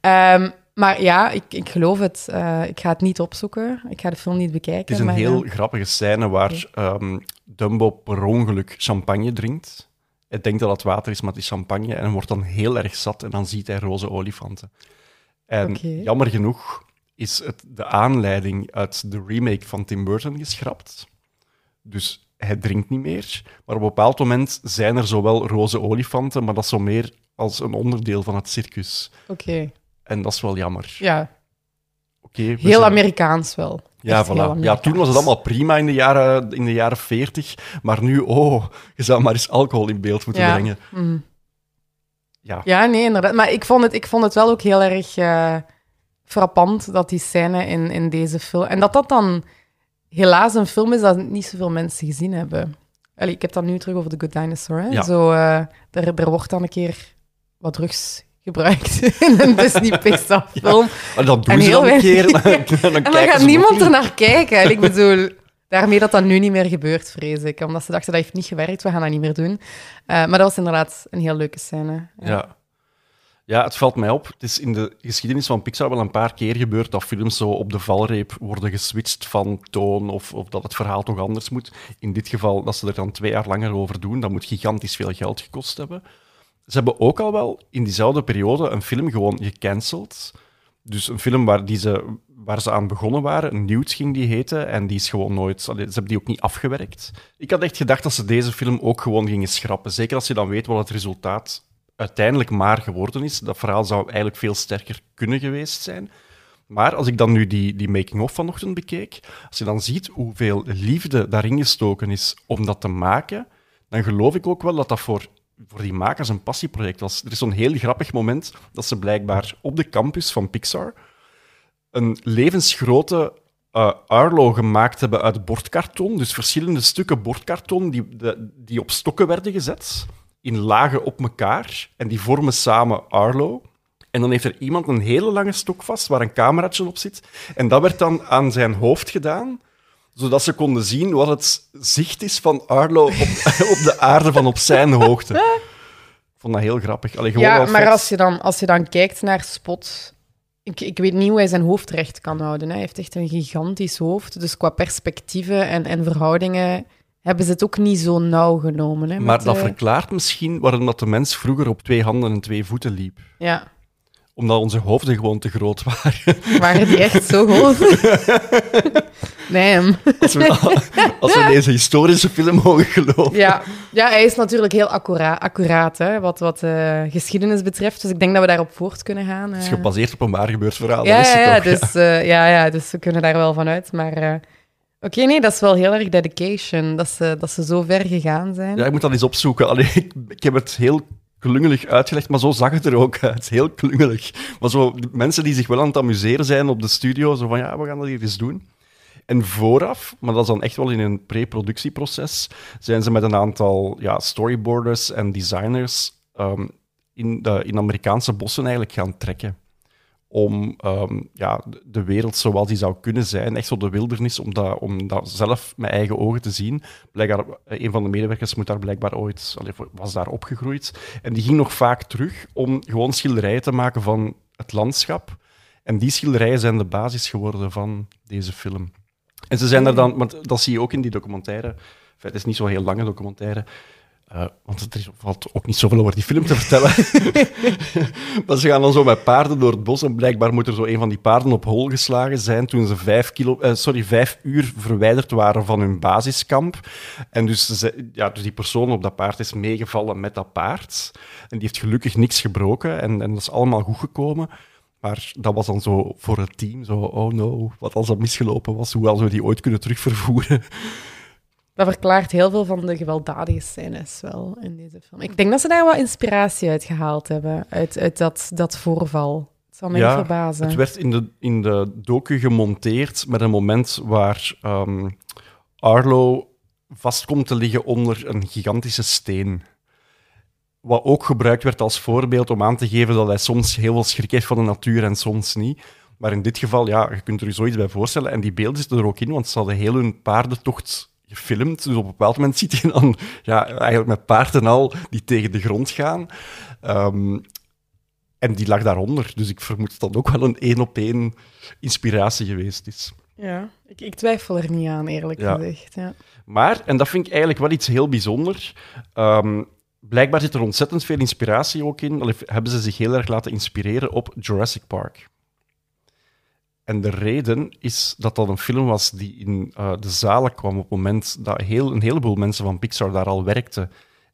Ehm, maar ja, ik, ik geloof het. Uh, ik ga het niet opzoeken. Ik ga de film niet bekijken. Het is een heel grappige scène waar um, Dumbo per ongeluk champagne drinkt. Hij denkt dat het water is, maar het is champagne. En hij wordt dan heel erg zat en dan ziet hij roze olifanten. En jammer genoeg is het de aanleiding uit de remake van Tim Burton geschrapt. Dus hij drinkt niet meer. Maar op een bepaald moment zijn er zowel roze olifanten, maar dat is zo meer als een onderdeel van het circus. Oké. En dat is wel jammer. Ja. Oké. heel Amerikaans wel. Ja, voilà. ja, toen was het allemaal prima in de, jaren, in de jaren 40. Maar nu, oh, je zou maar eens alcohol in beeld moeten brengen. Mm. Ja. ja, nee, inderdaad. Maar ik vond het, ik vond het wel ook heel erg... Uh frappant dat die scène in, in deze film... En dat dat dan helaas een film is dat niet zoveel mensen gezien hebben. Allee, ik heb dat nu terug over The Good Dinosaur. Hè? Ja. Zo, uh, er, er wordt dan een keer wat drugs gebruikt <laughs> in een Disney Pixar <laughs> film. Ja, dat doen en ze dan een keer. <laughs> Dan, dan en dan gaat niemand er naar kijken. En ik bedoel, daarmee dat dat nu niet meer gebeurt, vrees ik. Omdat ze dachten, dat heeft niet gewerkt, we gaan dat niet meer doen. Uh, maar dat was inderdaad een heel leuke scène. ja. Ja, het valt mij op. Het is in de geschiedenis van Pixar wel een paar keer gebeurd dat films zo op de valreep worden geswitcht van toon of, of dat het verhaal toch anders moet. In dit geval dat ze er dan twee jaar langer over doen. Dat moet gigantisch veel geld gekost hebben. Ze hebben ook al wel in diezelfde periode een film gewoon gecanceld. Dus een film waar, die ze, waar ze aan begonnen waren, Newt ging die heten, en die is gewoon nooit... Ze hebben die ook niet afgewerkt. Ik had echt gedacht dat ze deze film ook gewoon gingen schrappen. Zeker als je dan weet wat het resultaat uiteindelijk maar geworden is. Dat verhaal zou eigenlijk veel sterker kunnen geweest zijn. Maar als ik dan nu die, die making-of vanochtend bekeek, als je dan ziet hoeveel liefde daarin gestoken is om dat te maken, dan geloof ik ook wel dat dat voor, voor die makers een passieproject was. Er is zo'n heel grappig moment dat ze blijkbaar op de campus van Pixar een levensgrote uh, Arlo gemaakt hebben uit bordkarton. Dus verschillende stukken bordkarton die, die op stokken werden gezet in lagen op elkaar en die vormen samen Arlo. En dan heeft er iemand een hele lange stok vast waar een cameraatje op zit. En dat werd dan aan zijn hoofd gedaan, zodat ze konden zien wat het zicht is van Arlo op, <laughs> op de aarde van op zijn hoogte. Ik vond dat heel grappig. Allee, gewoon ja, maar als je, dan, als je dan kijkt naar Spot... Ik, ik weet niet hoe hij zijn hoofd recht kan houden. Hè. Hij heeft echt een gigantisch hoofd. Dus qua perspectieven en, en verhoudingen hebben ze het ook niet zo nauw genomen. Hè, maar dat verklaart misschien waarom dat de mens vroeger op twee handen en twee voeten liep. Ja. Omdat onze hoofden gewoon te groot waren. <laughs> Waren die echt zo groot? <laughs> nee. Als we, als we deze historische film mogen geloven. Ja, ja hij is natuurlijk heel accura accuraat hè, wat, wat uh, geschiedenis betreft. Dus ik denk dat we daarop voort kunnen gaan. Het is eh. gebaseerd op een waar gebeurd verhaal. Ja, ja, toch, dus, ja. Ja, ja, dus we kunnen daar wel van uit. Maar Oké, nee, dat is wel heel erg dedication, dat ze, dat ze zo ver gegaan zijn. Ja, ik moet dat eens opzoeken. Allee, <laughs> ik, heb het heel klungelig uitgelegd, maar zo zag het er ook uit. Heel klungelig. Maar zo mensen die zich wel aan het amuseren zijn op de studio, zo van ja, we gaan dat hier eens doen. En vooraf, maar dat is dan echt wel in een pre-productieproces, zijn ze met een aantal ja, storyboarders en designers um, in, de, in Amerikaanse bossen eigenlijk gaan trekken om um, ja, de wereld zoals die zou kunnen zijn, echt zo de wildernis, om dat, om dat zelf met eigen ogen te zien. Blijkbaar, eh, een van de medewerkers moet daar blijkbaar ooit, was daar opgegroeid. En die ging nog vaak terug om gewoon schilderijen te maken van het landschap. En die schilderijen zijn de basis geworden van deze film. En ze zijn er dan, want dat zie je ook in die documentaire, het is niet zo'n heel lange documentaire, uh, want er valt ook niet zoveel over die film te vertellen. <laughs> maar ze gaan dan zo met paarden door het bos en blijkbaar moet er zo een van die paarden op hol geslagen zijn toen ze vijf, kilo, uh, sorry, vijf uur verwijderd waren van hun basiskamp. En dus, ze, ja, dus die persoon op dat paard is meegevallen met dat paard. En die heeft gelukkig niks gebroken en, en dat is allemaal goed gekomen. Maar dat was dan zo voor het team, zo, oh no, wat als dat misgelopen was, hoe hadden we die ooit kunnen terugvervoeren? Dat verklaart heel veel van de gewelddadige scènes wel in deze film. Ik denk dat ze daar wat inspiratie uit gehaald hebben, uit, uit dat, dat voorval. Het zal mij ja, verbazen. Het werd in de, in de docu gemonteerd met een moment waar um, Arlo vast komt te liggen onder een gigantische steen. Wat ook gebruikt werd als voorbeeld om aan te geven dat hij soms heel veel schrik heeft van de natuur en soms niet. Maar in dit geval, ja, je kunt er je zoiets bij voorstellen. En die beelden zitten er ook in, want ze hadden heel hun paardentocht gefilmd. Dus op een bepaald moment ziet je dan ja, eigenlijk met paarden al die tegen de grond gaan. Um, en die lag daaronder. Dus ik vermoed dat dat ook wel een één-op-één inspiratie geweest is. Ja, ik, ik, twijfel er niet aan, eerlijk ja. gezegd. Ja. Maar, en dat vind ik eigenlijk wel iets heel bijzonders. Um, blijkbaar zit er ontzettend veel inspiratie ook in. Allee, hebben ze zich heel erg laten inspireren op Jurassic Park. En de reden is dat dat een film was die in uh, de zalen kwam op het moment dat heel, een heleboel mensen van Pixar daar al werkten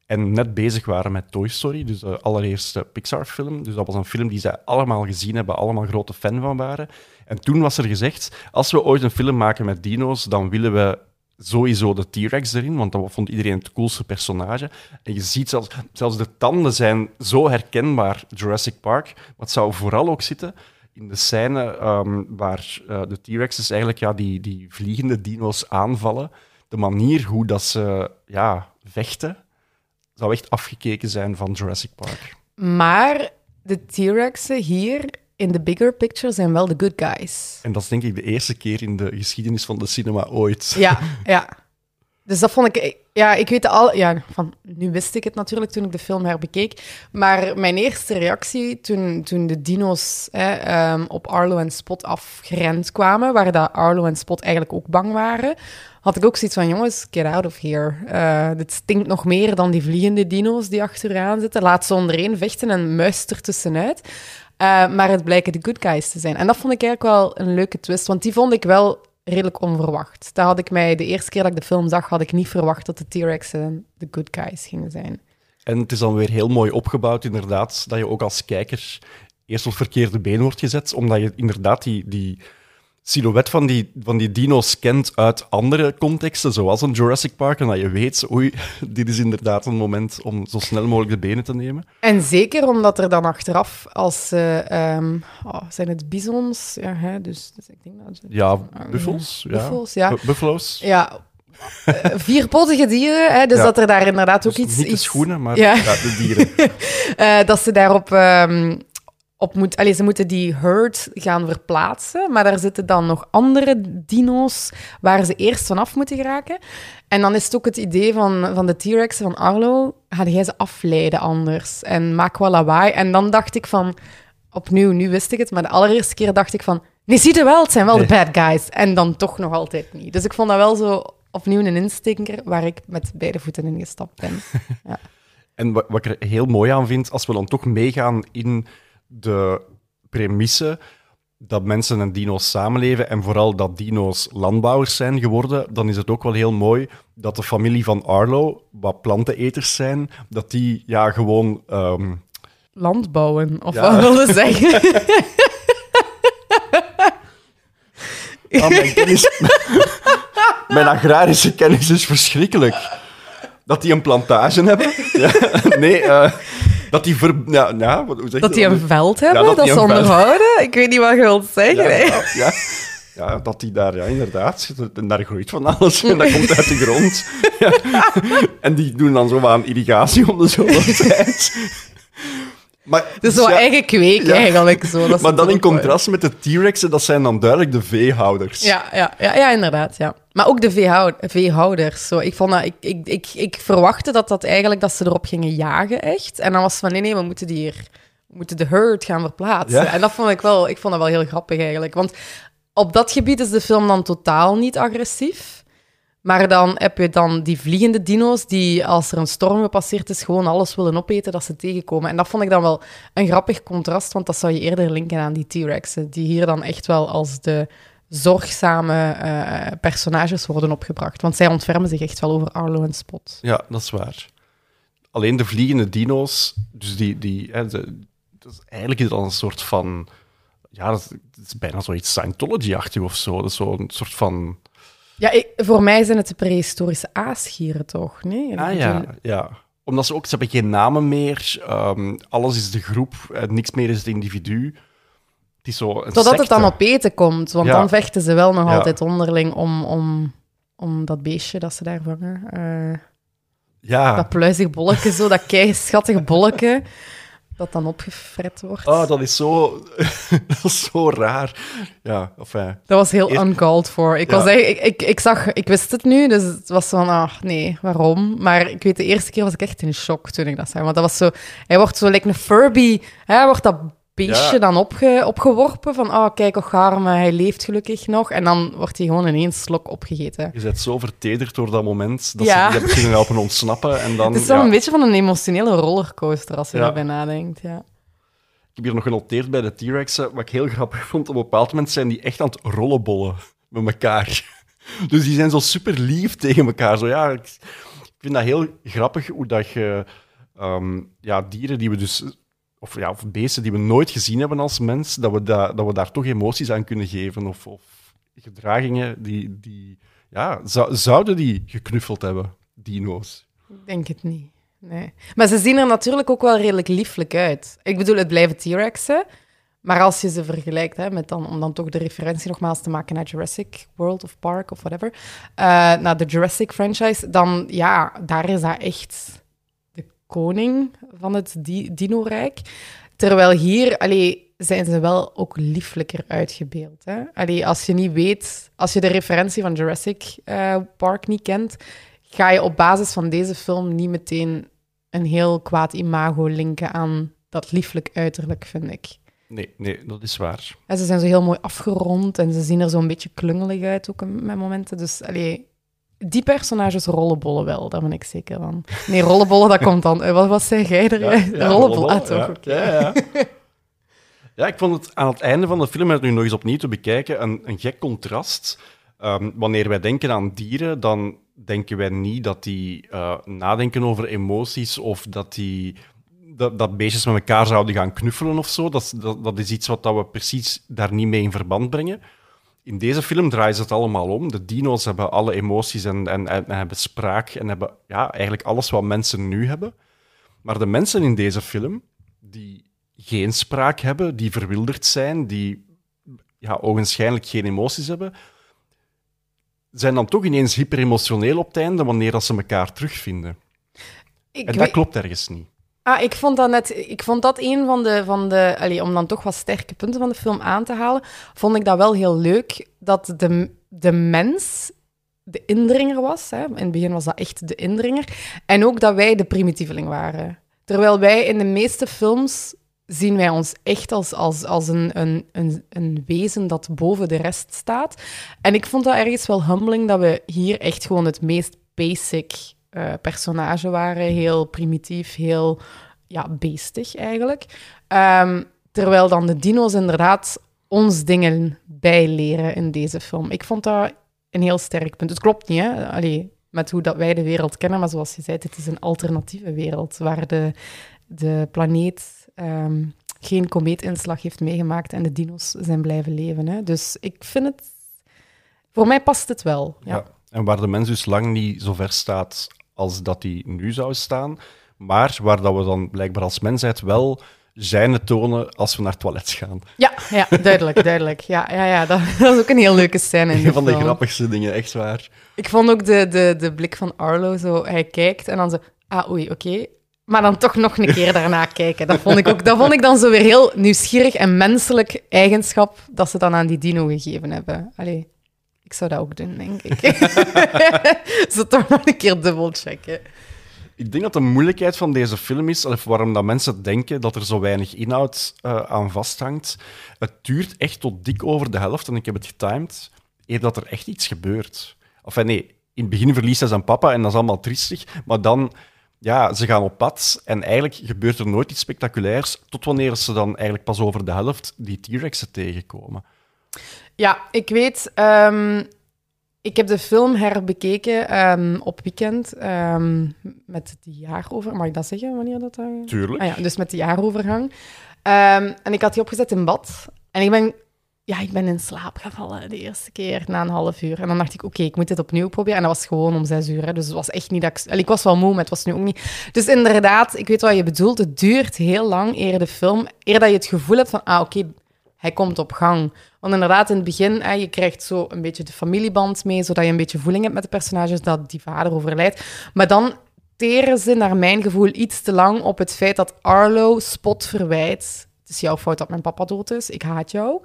en net bezig waren met Toy Story, dus de allereerste Pixar-film. Dus dat was een film die zij allemaal gezien hebben, allemaal grote fan van waren. En toen was er gezegd, als we ooit een film maken met dino's, dan willen we sowieso de T-Rex erin, want dat vond iedereen het coolste personage. En je ziet zelfs, zelfs de tanden zijn zo herkenbaar, Jurassic Park. Wat zou vooral ook zitten in de scène um, waar uh, de T-Rexes eigenlijk ja, die, die vliegende dino's aanvallen, de manier hoe dat ze ja, vechten, zou echt afgekeken zijn van Jurassic Park. Maar de T-Rexen hier in de bigger picture zijn wel de good guys. En dat is denk ik de eerste keer in de geschiedenis van de cinema ooit. Ja, ja. <laughs> Dus dat vond ik Ja, ik weet al. Ja, van, nu wist ik het natuurlijk toen ik de film herbekeek. Maar mijn eerste reactie toen, toen de dino's hè, ehm, op Arlo en Spot afgerend kwamen, waar dat Arlo en Spot eigenlijk ook bang waren, had ik ook zoiets van: jongens, get out of here. Eh, dit stinkt nog meer dan die vliegende dino's die achteraan zitten. Laat ze ondereen vechten en muist er tussenuit. Uh, maar het blijken de good guys te zijn. En dat vond ik eigenlijk wel een leuke twist, want die vond ik wel redelijk onverwacht. Daar had ik mij de eerste keer dat ik de film zag, had ik niet verwacht dat de T-Rexen de good guys gingen zijn. En het is dan weer heel mooi opgebouwd, inderdaad, dat je ook als kijker eerst op verkeerde been wordt gezet, omdat je inderdaad die, die silhouet van die, van die dino's kent uit andere contexten, zoals een Jurassic Park, en dat je weet, oei, <laughs> dit is inderdaad een moment om zo snel mogelijk de benen te nemen. En zeker omdat er dan achteraf, als uh, oh, zijn het bisons, ja, hè, dus, dus ik denk dat... Ja, buffels, ja. Buffels, ja. Buffalo's. Ja, uh, vierpotige dieren, hè, dus ja. dat er daar inderdaad ook dus iets... Niet de schoenen, maar ja. Ja, de dieren. uh, <laughs> dat ze daarop... Um, op moet, allez, ze moeten die herd gaan verplaatsen, maar daar zitten dan nog andere dino's waar ze eerst vanaf moeten geraken. En dan is het ook het idee van, van de T-Rex van Arlo, ga jij ze afleiden anders en maak wel lawaai. En dan dacht ik van, opnieuw, nu wist ik het, maar de allereerste keer dacht ik van, nee, zie je wel, het zijn wel de bad guys. En dan toch nog altijd niet. Dus ik vond dat wel zo opnieuw een instinker waar ik met beide voeten in gestapt ben. <laughs> Ja. En wat, wat ik er heel mooi aan vind, als we dan toch meegaan in de premisse dat mensen en dino's samenleven en vooral dat dino's landbouwers zijn geworden, dan is het ook wel heel mooi dat de familie van Arlo, wat planteneters zijn, dat die ja gewoon... Um... Landbouwen, of ja. wat willen zeggen? <laughs> Ah, mijn, kennis... <laughs> mijn agrarische kennis is verschrikkelijk. Dat die een plantage hebben? <laughs> Nee, uh... Dat die ver... Ja, ja, hoe zeg dat die een veld hebben, dat, dat ze onderhouden? Ik weet niet wat je wilt zeggen. Ja, ja, ja, dat die daar, ja, inderdaad. En daar groeit van alles en dat komt uit de grond. <laughs> Ja. En die doen dan zo aan irrigatie om de zoveel tijd. Maar, dus zo ja, eigen kweek eigenlijk. Zo. Dat maar dan in contrast met de T-Rexen, dat zijn dan duidelijk de veehouders. Ja, ja, ja, ja inderdaad. Ja. Maar ook de veehoud, veehouders. Zo. Ik, vond dat, ik, ik, ik, ik verwachtte dat, dat, eigenlijk, dat ze erop gingen jagen, echt. En dan was het van, nee, nee, we moeten die hier... We moeten de herd gaan verplaatsen. Ja? En dat vond ik wel, ik vond dat wel heel grappig eigenlijk. Want op dat gebied is de film dan totaal niet agressief. Maar dan heb je dan die vliegende dino's die, als er een storm gepasseerd is, gewoon alles willen opeten dat ze tegenkomen. En dat vond ik dan wel een grappig contrast, want dat zou je eerder linken aan die T-Rexen, die hier dan echt wel als de zorgzame uh, personages worden opgebracht. Want zij ontfermen zich echt wel over Arlo en Spot. Ja, dat is waar. Alleen de vliegende dino's, dus die... die hè, de, dat is, eigenlijk is dat een soort van... Ja, dat is, dat is bijna zoiets Scientology-achtig of zo. Dat is zo'n soort van ja, ik, voor mij zijn het de prehistorische aasgieren, toch? Nee? Ah ja, ja. Omdat ze ook, ze hebben geen namen meer. Um, alles is de groep, en niks meer is het individu. Het is zo een Totdat secte. het dan op eten komt, want ja. dan vechten ze wel nog ja. altijd onderling om, om, om dat beestje dat ze daar vangen. Uh, ja. Dat pluizig bolletje, zo, dat kei schattige bolletje dat dan opgefret wordt. Oh, dat is zo, <laughs> dat is zo raar. Ja, enfin. Dat was heel uncalled for. Ik, ja. was ik, ik, ik, zag, ik wist het nu, dus het was van, ah, nee, waarom? Maar ik weet, de eerste keer was ik echt in shock toen ik dat zag. Want dat was zo, hij wordt zo, like een Furby, hij wordt dat beestje ja. dan opge, opgeworpen. Van, oh, kijk, och arme, hij leeft gelukkig nog. En dan wordt hij gewoon in één slok opgegeten. Je bent zo vertederd door dat moment, dat ja. ze kunnen helpen ontsnappen. En dan, <laughs> het is wel ja. een beetje van een emotionele rollercoaster, als je daarbij nadenkt, ja. Ik heb hier nog genoteerd bij de T-Rexen, wat ik heel grappig vond. Op een bepaald moment zijn die echt aan het rollenbollen met elkaar. <laughs> Dus die zijn zo super lief tegen elkaar. Zo, ja, ik vind dat heel grappig hoe dat je um, ja, dieren die we dus of, ja, of beesten die we nooit gezien hebben als mens, dat we, da, dat we daar toch emoties aan kunnen geven. Of, of gedragingen die, die ja, zou, zouden die geknuffeld hebben, dino's? Ik denk het niet. Nee. Maar ze zien er natuurlijk ook wel redelijk lieflijk uit. Ik bedoel, het blijven T-Rexen. Maar als je ze vergelijkt, hè, met dan, om dan toch de referentie nogmaals te maken naar Jurassic World of Park of whatever, uh, naar de Jurassic franchise, dan ja, daar is dat echt koning van het di dino-rijk. Terwijl hier allee, zijn ze wel ook lieflijker uitgebeeld. Hè? Allee, als je niet weet, als je de referentie van Jurassic uh, Park niet kent, ga je op basis van deze film niet meteen een heel kwaad imago linken aan dat lieflijk uiterlijk, vind ik. Nee, nee, dat is waar. En ze zijn zo heel mooi afgerond en ze zien er zo'n beetje klungelig uit ook met momenten. Dus allee, die personages rollenbollen wel, daar ben ik zeker van. Nee, rollenbollen, dat komt dan. Wat, wat zei jij er? rollenbollen, <laughs> rollenbollen, ah, toch? ja. Ja, ja. <laughs> Ja, ik vond het aan het einde van de film, het nu nog eens opnieuw te bekijken, een, een gek contrast. Ehm, wanneer wij denken aan dieren, dan denken wij niet dat die eh, nadenken over emoties of dat die dat, dat beestjes met elkaar zouden gaan knuffelen of zo. Dat, is- dat, dat is iets wat dat we precies daar niet mee in verband brengen. In deze film draaien ze het allemaal om. De dino's hebben alle emoties en, en, en, en hebben spraak en hebben ja, eigenlijk alles wat mensen nu hebben. Maar de mensen in deze film, die geen spraak hebben, die verwilderd zijn, die ja, ogenschijnlijk geen emoties hebben, zijn dan toch ineens hyperemotioneel op het einde wanneer dat ze elkaar terugvinden. Ik En dat weet- klopt ergens niet. Ah, ik vond dat net... Ik vond dat een van de... Van de allee, om dan toch wat sterke punten van de film aan te halen, vond ik dat wel heel leuk dat de, de mens de indringer was. Hè. In het begin was dat echt de indringer. En ook dat wij de primitieveling waren. Terwijl wij in de meeste films zien wij ons echt als, als, als een, een, een, een wezen dat boven de rest staat. En ik vond dat ergens wel humbling dat we hier echt gewoon het meest basic eh, personage waren. Heel primitief, heel ja, beestig eigenlijk. Ehm, terwijl dan de dino's inderdaad ons dingen bijleren in deze film. Ik vond dat een heel sterk punt. Het klopt niet, hè? Allee, met hoe dat wij de wereld kennen, maar zoals je zei, het is een alternatieve wereld waar de, de planeet ehm, geen komeetinslag heeft meegemaakt en de dino's zijn blijven leven. Hè? Dus ik vind het... Voor mij past het wel. Ja. En waar de mens dus lang niet zo ver staat als dat hij nu zou staan, maar waar dat we dan blijkbaar als mensheid wel zijn tonen als we naar het toilet gaan. Ja, ja, duidelijk, duidelijk. Ja, ja, ja dat, <laughs> dat is ook een heel leuke scène in Een van de grappigste dingen, echt waar. Ik vond ook de, de, de blik van Arlo zo. Hij kijkt en dan zo. Ah, oei, oké. Maar dan toch nog een keer daarna <laughs> kijken. Dat vond ik, ook, dat vond ik dan zo weer heel nieuwsgierig en menselijk eigenschap dat ze dan aan die dino gegeven hebben. Allee, ik zou dat ook doen, denk ik. <laughs> zo toch nog een keer dubbelchecken. Ik denk dat de moeilijkheid van deze film is, of waarom dat mensen denken dat er zo weinig inhoud eh, aan vasthangt. Het duurt echt tot dik over de helft, en ik heb het getimed, eer dat er echt iets gebeurt. Of nee, in het begin verliest hij zijn papa en dat is allemaal triestig, maar dan, ja, ze gaan op pad en eigenlijk gebeurt er nooit iets spectaculairs, tot wanneer ze dan eigenlijk pas over de helft die T-Rexen tegenkomen. Ja, ik weet. ehm, ik heb de film herbekeken ehm, op weekend ehm, met de jaarover. Mag ik dat zeggen wanneer dat? eh, Tuurlijk. Ah ja, dus met de jaarovergang. En ik had die opgezet in bad. En ik ben, ja, ik ben in slaap gevallen de eerste keer na een half uur. En dan dacht ik, oké, ik moet dit opnieuw proberen. En dat was gewoon om zes uur. Hè. Dus het was echt niet dat ik... Ik was wel moe, maar het was nu ook niet... Dus inderdaad, ik weet wat je bedoelt. Het duurt heel lang eer de film... Eer dat je het gevoel hebt van, ah, oké, hij komt op gang. Want inderdaad, in het begin, hè, je krijgt zo een beetje de familieband mee, zodat je een beetje voeling hebt met de personages, dat die vader overlijdt. Maar dan teren ze, naar mijn gevoel, iets te lang op het feit dat Arlo Spot verwijt. Het is jouw fout dat mijn papa dood is, ik haat jou.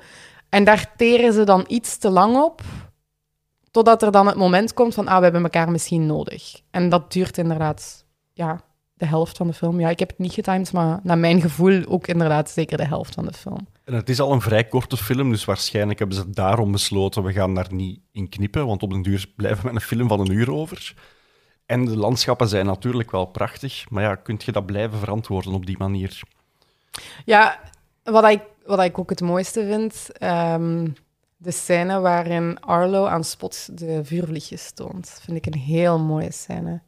En daar teren ze dan iets te lang op, totdat er dan het moment komt van, ah, we hebben elkaar misschien nodig. En dat duurt inderdaad, ja, de helft van de film. Ja, ik heb het niet getimed, maar naar mijn gevoel ook inderdaad zeker de helft van de film. En het is al een vrij korte film, dus waarschijnlijk hebben ze daarom besloten, we gaan daar niet in knippen, want op den duur blijven we met een film van een uur over. En de landschappen zijn natuurlijk wel prachtig, maar ja, kun je dat blijven verantwoorden op die manier? Ja, wat ik, wat ik ook het mooiste vind, ehm, de scène waarin Arlo aan Spot de vuurvliegjes toont, vind ik een heel mooie scène.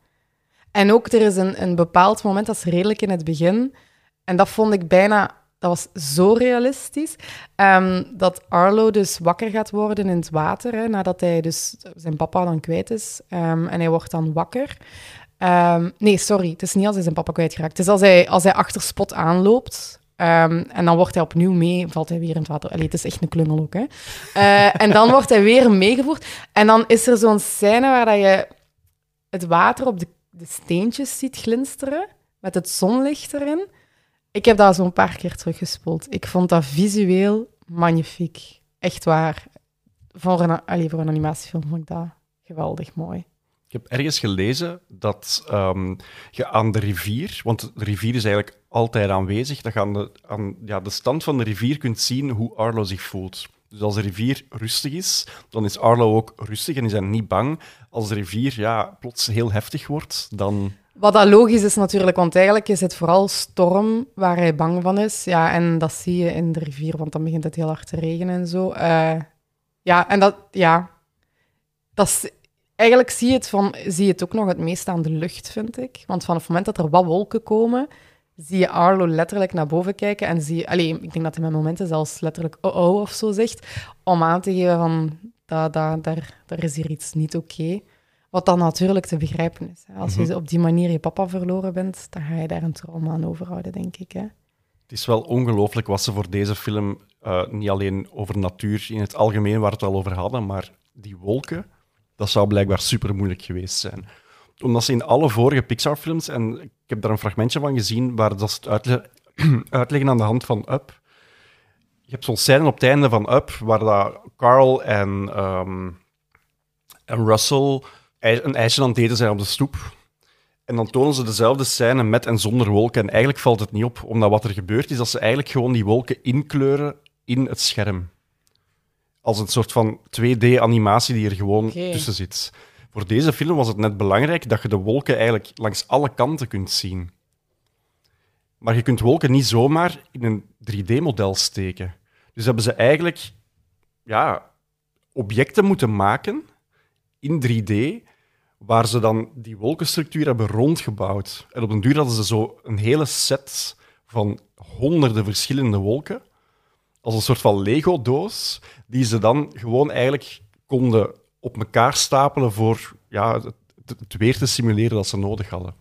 En ook, er is een, een bepaald moment, dat is redelijk in het begin, en dat vond ik bijna, dat was zo realistisch, ehm, dat Arlo dus wakker gaat worden in het water, hè, nadat hij dus zijn papa dan kwijt is, ehm, en hij wordt dan wakker. Ehm, nee, sorry, het is niet als hij zijn papa kwijtgeraakt. Het is als hij, als hij achter Spot aanloopt, en dan wordt hij opnieuw mee, valt hij weer in het water. Allee, het is echt een klungel ook, hè. Eh, en dan wordt hij weer meegevoerd. En dan is er zo'n scène waar dat je het water op de steentjes ziet glinsteren, met het zonlicht erin. Ik heb dat zo'n paar keer teruggespoeld. Ik vond dat visueel magnifiek. Echt waar. Voor een, voor een animatiefilm vond ik dat geweldig mooi. Ik Ik heb ergens gelezen dat ehm, je aan de rivier, want de rivier is eigenlijk altijd aanwezig, dat je aan de, aan, ja, de stand van de rivier kunt zien hoe Arlo zich voelt. Dus als de rivier rustig is, dan is Arlo ook rustig en is hij niet bang. Als de rivier ja, plots heel heftig wordt, dan... Wat logisch is natuurlijk, want eigenlijk is het vooral storm waar hij bang van is. Ja, en dat zie je in de rivier, want dan begint het heel hard te regenen en zo. Eh, ja, en dat, ja, dat is, eigenlijk zie je, het van, zie je het ook nog het meest aan de lucht, vind ik. Want van het moment dat er wat wolken komen, zie je Arlo letterlijk naar boven kijken en zie je... Ik denk dat hij met momenten zelfs letterlijk oh-oh of zo zegt, om aan te geven van, dat, daar, daar is hier iets niet oké. Wat dan natuurlijk te begrijpen is. Hè. Als je op die manier je papa verloren bent, dan ga je daar een trauma aan overhouden, denk ik. Hè. Het is wel ongelooflijk wat ze voor deze film, eh, niet alleen over natuur in het algemeen, waar we het al over hadden, maar die wolken, dat zou blijkbaar super moeilijk geweest zijn. Omdat ze in alle vorige Pixar-films, en ik heb daar een fragmentje van gezien, waar dat ze het uitle- <clears throat> uitleggen aan de hand van Up. Je hebt zo'n scène op het einde van Up, waar dat Carl en, ehm, en Russell ij- een ijsje aan het eten zijn op de stoep. En dan tonen ze dezelfde scène met en zonder wolken. En eigenlijk valt het niet op, omdat wat er gebeurt is dat ze eigenlijk gewoon die wolken inkleuren in het scherm. Als een soort van 2D-animatie die er gewoon tussen zit. Voor deze film was het net belangrijk dat je de wolken eigenlijk langs alle kanten kunt zien. Maar je kunt wolken niet zomaar in een 3D-model steken. Dus hebben ze eigenlijk ja, objecten moeten maken in 3D, waar ze dan die wolkenstructuur hebben rondgebouwd. En op den duur hadden ze zo een hele set van honderden verschillende wolken, als een soort van Lego-doos, die ze dan gewoon eigenlijk konden op elkaar stapelen voor ja, het, het weer te simuleren dat ze nodig hadden.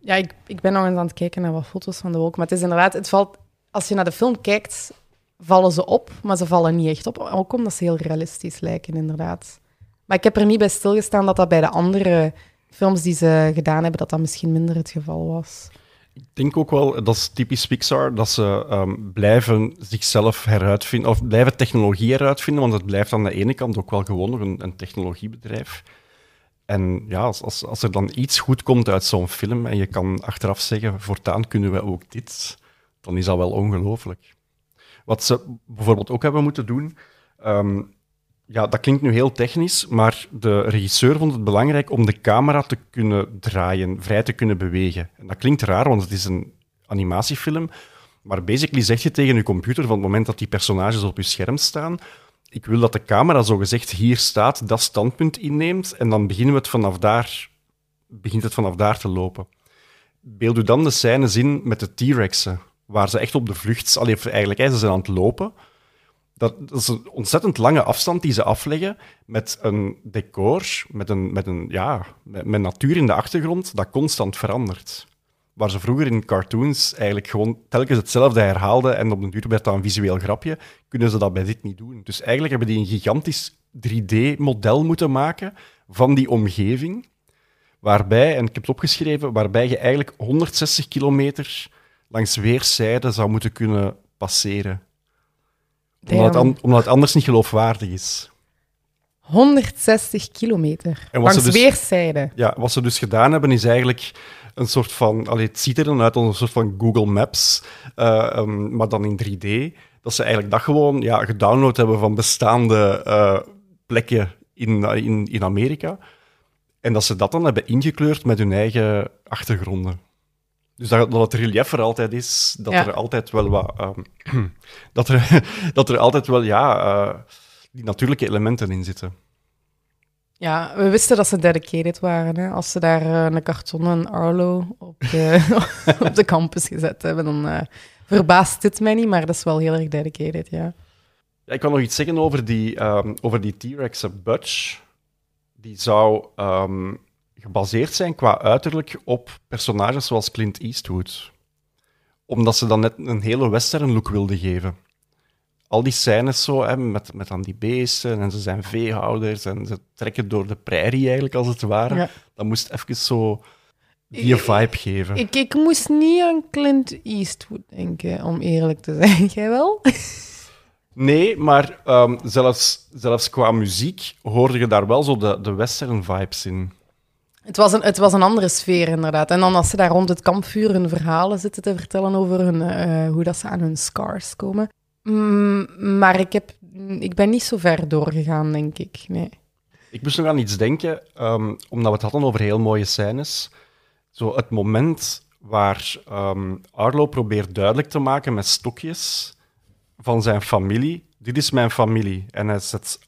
Ja, ik, ik ben nog eens aan het kijken naar wat foto's van de wolken. Maar het is inderdaad, het valt, als je naar de film kijkt, vallen ze op, maar ze vallen niet echt op. Ook omdat ze heel realistisch lijken, inderdaad. Maar ik heb er niet bij stilgestaan dat dat bij de andere films die ze gedaan hebben, dat dat misschien minder het geval was. Ik denk ook wel, dat is typisch Pixar, dat ze ehm, blijven zichzelf heruitvinden, of blijven technologie heruitvinden, want het blijft aan de ene kant ook wel gewoon nog een, een technologiebedrijf. En ja, als, als, er dan iets goed komt uit zo'n film en je kan achteraf zeggen, voortaan kunnen we ook dit, dan is dat wel ongelooflijk. Wat ze bijvoorbeeld ook hebben moeten doen, ehm, ja, dat klinkt nu heel technisch, maar de regisseur vond het belangrijk om de camera te kunnen draaien, vrij te kunnen bewegen. En dat klinkt raar, want het is een animatiefilm, maar basically zeg je tegen je computer van het moment dat die personages op je scherm staan, ik wil dat de camera zogezegd hier staat, dat standpunt inneemt, en dan beginnen we het vanaf daar, begint het vanaf daar te lopen. Beeld u dan de scènes in met de T-Rexen, waar ze echt op de vlucht... Allee, eigenlijk, ze zijn aan het lopen. Dat, is een ontzettend lange afstand die ze afleggen met een decor, met, een, met, een, ja, met, natuur in de achtergrond, dat constant verandert. Waar ze vroeger in cartoons eigenlijk gewoon telkens hetzelfde herhaalden en op den duur werd dat een visueel grapje, kunnen ze dat bij dit niet doen. Dus eigenlijk hebben die een gigantisch 3D-model moeten maken van die omgeving, waarbij, en ik heb het opgeschreven, waarbij je eigenlijk 160 kilometer langs weerszijden zou moeten kunnen passeren. Omdat het, omdat het anders niet geloofwaardig is. 160 kilometer. En wat Langs dus- weerszijden. Ja, wat ze dus gedaan hebben, is eigenlijk een soort van... Allee, het ziet er dan uit als een soort van Google Maps, eh, ehm, maar dan in 3D. Dat ze eigenlijk dat gewoon ja, gedownload hebben van bestaande eh, plekken in, in, in Amerika. En dat ze dat dan hebben ingekleurd met hun eigen achtergronden. Dus dat, dat het relief er altijd is, dat Ja. er altijd wel wat... ehm, <clears throat> dat, er, <laughs> dat er altijd wel, ja, eh, die natuurlijke elementen in zitten. Ja, we wisten dat ze dedicated waren. Hè. Als ze daar eh, een kartonnen Arlo op de, <laughs> op de campus gezet hebben, dan eh, verbaast dit mij niet, maar dat is wel heel erg dedicated, ja. Ja, ik kan nog iets zeggen over die, ehm, over die T-Rex Butch. Die zou ehm, gebaseerd zijn qua uiterlijk op personages zoals Clint Eastwood. Omdat ze dan net een hele western look wilden geven. Al die scènes zo, hè, met, met aan die beesten, en ze zijn veehouders, en ze trekken door de prairie eigenlijk, als het ware. Ja. Dat moest even zo die vibe geven. Ik, ik moest niet aan Clint Eastwood denken, om eerlijk te zijn. <laughs> Jij wel? Nee, maar ehm, zelfs, zelfs qua muziek hoorde je daar wel zo de, de western vibes in. Het was, een, het was een andere sfeer, inderdaad. En dan als ze daar rond het kampvuur hun verhalen zitten te vertellen over hun, eh, hoe dat ze aan hun scars komen. Mm, maar ik, heb, ik ben niet zo ver doorgegaan, denk ik. Nee. Ik moest nog aan iets denken, ehm, omdat we het hadden over heel mooie scènes. Zo het moment waar ehm, Arlo probeert duidelijk te maken met stokjes van zijn familie. Dit is mijn familie. En hij zet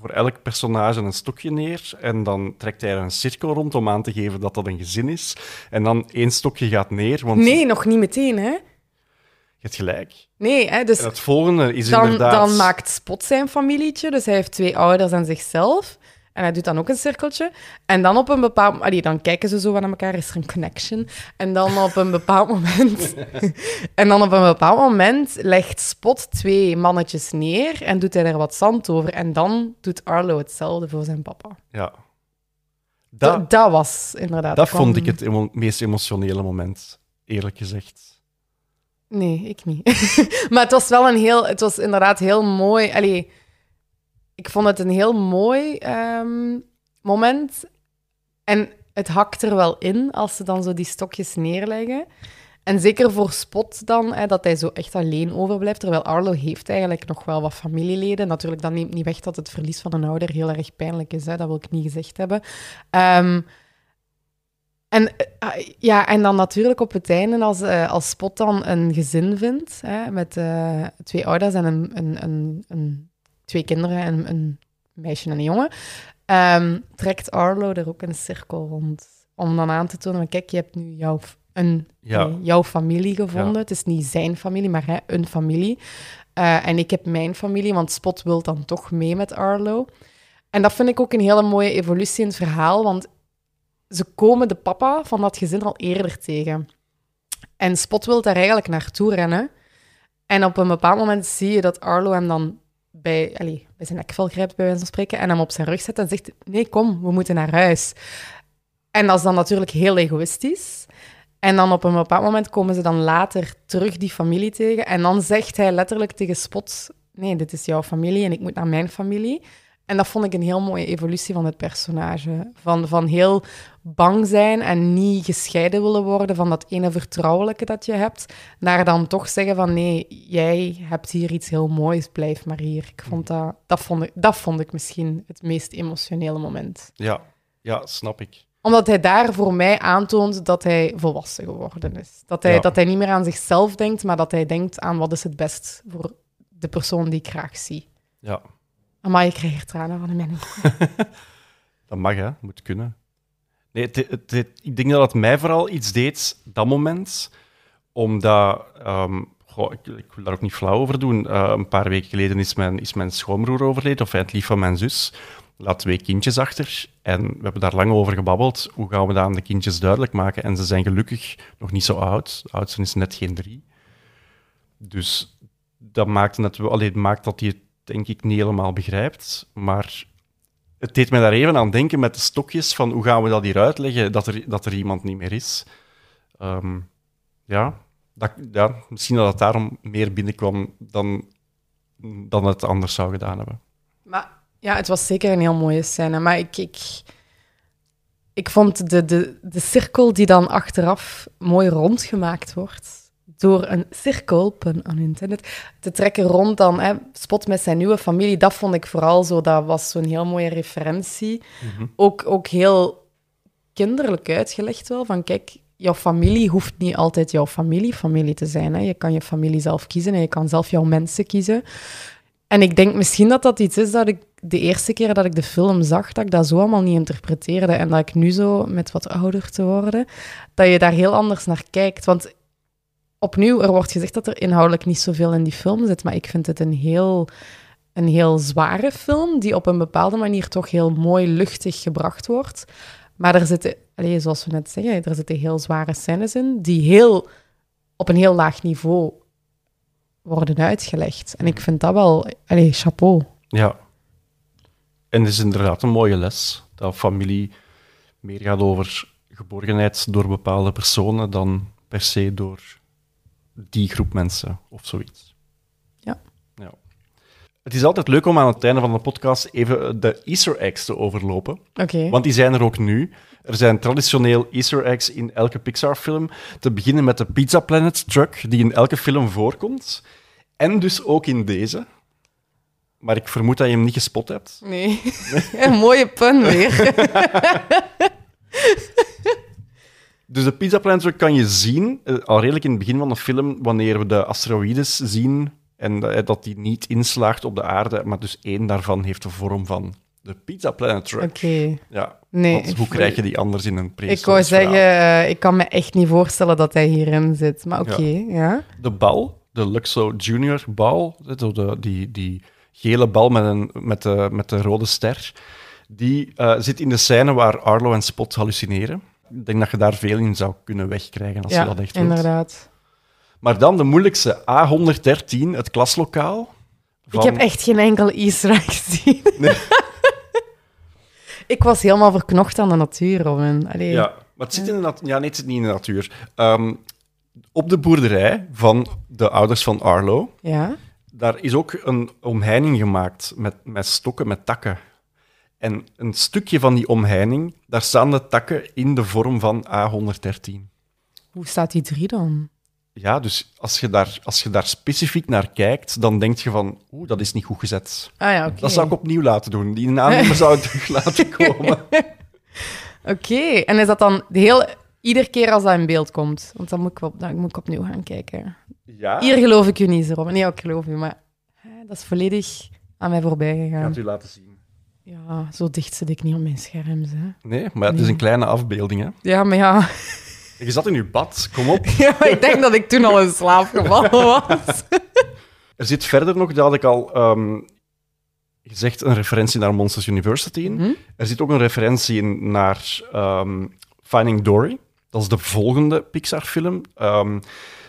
voor elk personage een stokje neer. En dan trekt hij er een cirkel rond om aan te geven dat dat een gezin is. En dan één stokje gaat neer. Want Nee, nog niet meteen, hè? je hebt gelijk. Nee, hè? Dus En het volgende is dan, inderdaad... dan maakt Spot zijn familietje. Dus hij heeft twee ouders en zichzelf. En hij doet dan ook een cirkeltje. En dan op een bepaald... Allee, dan kijken ze zo naar elkaar, is er een connection. En dan op een bepaald moment... <laughs> en dan op een bepaald moment legt Spot twee mannetjes neer en doet hij er wat zand over. En dan doet Arlo hetzelfde voor zijn papa. Ja. Dat, Dat, dat was inderdaad... dat kwam- vond ik het emo- meest emotionele moment, eerlijk gezegd. Nee, ik niet. <laughs> maar het was wel een heel... Het was inderdaad heel mooi... Allee, ik vond het een heel mooi ehm, moment. En het hakt er wel in als ze dan zo die stokjes neerleggen. En zeker voor Spot dan, hè, dat hij zo echt alleen overblijft. Terwijl Arlo heeft eigenlijk nog wel wat familieleden. Natuurlijk, dat neemt niet weg dat het verlies van een ouder heel erg pijnlijk is. Hè. Dat wil ik niet gezegd hebben. Ehm, en, eh, ja, en dan natuurlijk op het einde, als, eh, als Spot dan een gezin vindt, hè, met eh, twee ouders en een, een, een, een, twee kinderen, en een meisje en een jongen, ehm, trekt Arlo er ook een cirkel rond. Om dan aan te tonen, kijk, je hebt nu jouw, een, Ja. nee, jouw familie gevonden. Ja. Het is niet zijn familie, maar hè, een familie. Eh, en ik heb mijn familie, want Spot wil dan toch mee met Arlo. En dat vind ik ook een hele mooie evolutie in het verhaal, want ze komen de papa van dat gezin al eerder tegen. En Spot wil daar eigenlijk naartoe rennen. En op een bepaald moment zie je dat Arlo hem dan bij, allee, bij zijn nekvel grijpt, bij wijze van spreken, en hem op zijn rug zet en zegt, nee, kom, we moeten naar huis. En dat is dan natuurlijk heel egoïstisch. En dan op een bepaald moment komen ze dan later terug die familie tegen. En dan zegt hij letterlijk tegen Spot, nee, dit is jouw familie en ik moet naar mijn familie. En dat vond ik een heel mooie evolutie van het personage. Van, van heel bang zijn en niet gescheiden willen worden van dat ene vertrouwelijke dat je hebt, naar dan toch zeggen van nee, jij hebt hier iets heel moois, blijf maar hier. Ik vond dat, dat, vond ik, dat vond ik misschien het meest emotionele moment. Ja, ja snap ik. Omdat hij daar voor mij aantoont dat hij volwassen geworden is. Dat hij, Ja. dat hij niet meer aan zichzelf denkt, maar dat hij denkt aan wat is het best voor de persoon die ik graag zie. Ja, Maar je krijgt er tranen van de <laughs> dat mag, hè. Moet kunnen. Nee, het, het- ik denk dat het mij vooral iets deed, dat moment, omdat... ehm, ik, wil daar ook niet flauw over doen. Eh, een paar weken geleden is mijn, is mijn schoonbroer overleden, of het lief van mijn zus. Laat twee kindjes achter. En we hebben daar lang over gebabbeld. Hoe gaan we dat aan de kindjes duidelijk maken? En ze zijn gelukkig nog niet zo oud. De oudste is net geen drie. Dus dat maakt, allee, het maakt dat hij het, denk ik, niet helemaal begrijpt. Maar het deed mij daar even aan denken met de stokjes van hoe gaan we dat hier uitleggen, dat er, dat er iemand niet meer is. Ehm, ja, misschien dat het daarom meer binnenkwam dan, dan het anders zou gedaan hebben. Maar ja, het was zeker een heel mooie scène. Maar ik, ik, ik vond de, de, de cirkel die dan achteraf mooi rondgemaakt wordt. Door een cirkel, pun unintended, te trekken rond dan hè, Spot met zijn nieuwe familie. Dat vond ik vooral zo. Dat was zo'n heel mooie referentie. ook, ook heel kinderlijk uitgelegd wel. Van kijk, jouw familie hoeft niet altijd jouw familie, familie te zijn. Hè. Je kan je familie zelf kiezen en je kan zelf jouw mensen kiezen. En ik denk misschien dat dat iets is dat ik de eerste keer dat ik de film zag, dat ik dat zo allemaal niet interpreteerde. En dat ik nu zo, met wat ouder te worden, dat je daar heel anders naar kijkt. Want opnieuw, er wordt gezegd dat er inhoudelijk niet zoveel in die film zit, maar ik vind het een heel, een heel zware film, die op een bepaalde manier toch heel mooi luchtig gebracht wordt. Maar er zitten, allee, zoals we net zeggen, er zitten heel zware scènes in, die heel, op een heel laag niveau worden uitgelegd. En ik vind dat wel, allee, chapeau. Ja. En het is inderdaad een mooie les, dat familie meer gaat over geborgenheid door bepaalde personen dan per se door die groep mensen of zoiets. Ja. ja. Het is altijd leuk om aan het einde van de podcast even de Easter eggs te overlopen. Oké. Want die zijn er ook nu. Er zijn traditioneel Easter eggs in elke Pixar-film. Te beginnen met de Pizza Planet truck, die in elke film voorkomt. En dus ook in deze. Maar ik vermoed dat je hem niet gespot hebt. Nee. <laughs> Een mooie pun weer. <laughs> Dus de Pizza Planet truck kan je zien, eh, al redelijk in het begin van de film, wanneer we de asteroïdes zien en eh, dat die niet inslaagt op de aarde, maar dus één daarvan heeft de vorm van de Pizza Planet truck. Oké. Ja, Nee. want hoe krijg je die anders in een Ik wou zeggen, eh, ik kan me echt niet voorstellen dat hij hierin zit. Maar oké, ja. De bal, de Luxo Junior bal, die, die gele bal met, een, met, de, met de rode ster, die zit in de scène waar Arlo en Spot hallucineren. Ik denk dat je daar veel in zou kunnen wegkrijgen als ja, je dat echt wilt. inderdaad. Maar dan de moeilijkste, A113, het klaslokaal. Ik heb echt geen enkel egg <laughs> gezien. <laughs> ik was helemaal verknocht aan de natuur, Robin. Allee. Ja, maar het zit in de. Ja, nee, het zit niet in de natuur. Ehm, op de boerderij van de ouders van Arlo, Ja? daar is ook een omheining gemaakt met, met stokken, met takken. En een stukje van die omheining, daar staan de takken in de vorm van A113. Hoe staat die drie dan? Ja, dus als je, daar, als je daar specifiek naar kijkt, dan denk je van, oeh, dat is niet goed gezet. Ah ja, oké. Dat zou ik opnieuw laten doen. Die naam zou ik terug <laughs> laten komen. <laughs> Oké, en is dat dan heel... Iedere keer als dat in beeld komt? Want dan moet ik, op, dan moet ik opnieuw gaan kijken. Ja, Hier geloof ik u niet, Robin. Nee, ik geloof u, maar hè, dat is volledig aan mij voorbij ik ga gegaan. het u laten zien. Ja, zo dicht zit ik niet op mijn scherm, hè. Nee, maar het is een kleine afbeelding. Hè. Ja, maar ja. Je zat in je bad, kom op. <laughs> ja ik denk dat ik toen al in slaap gevallen <laughs> was. Er zit verder nog, dat had ik al ehm, gezegd, een referentie naar Monsters University in. Mhm. Er zit ook een referentie in naar ehm, Finding Dory. Dat is de volgende Pixar-film. Ehm,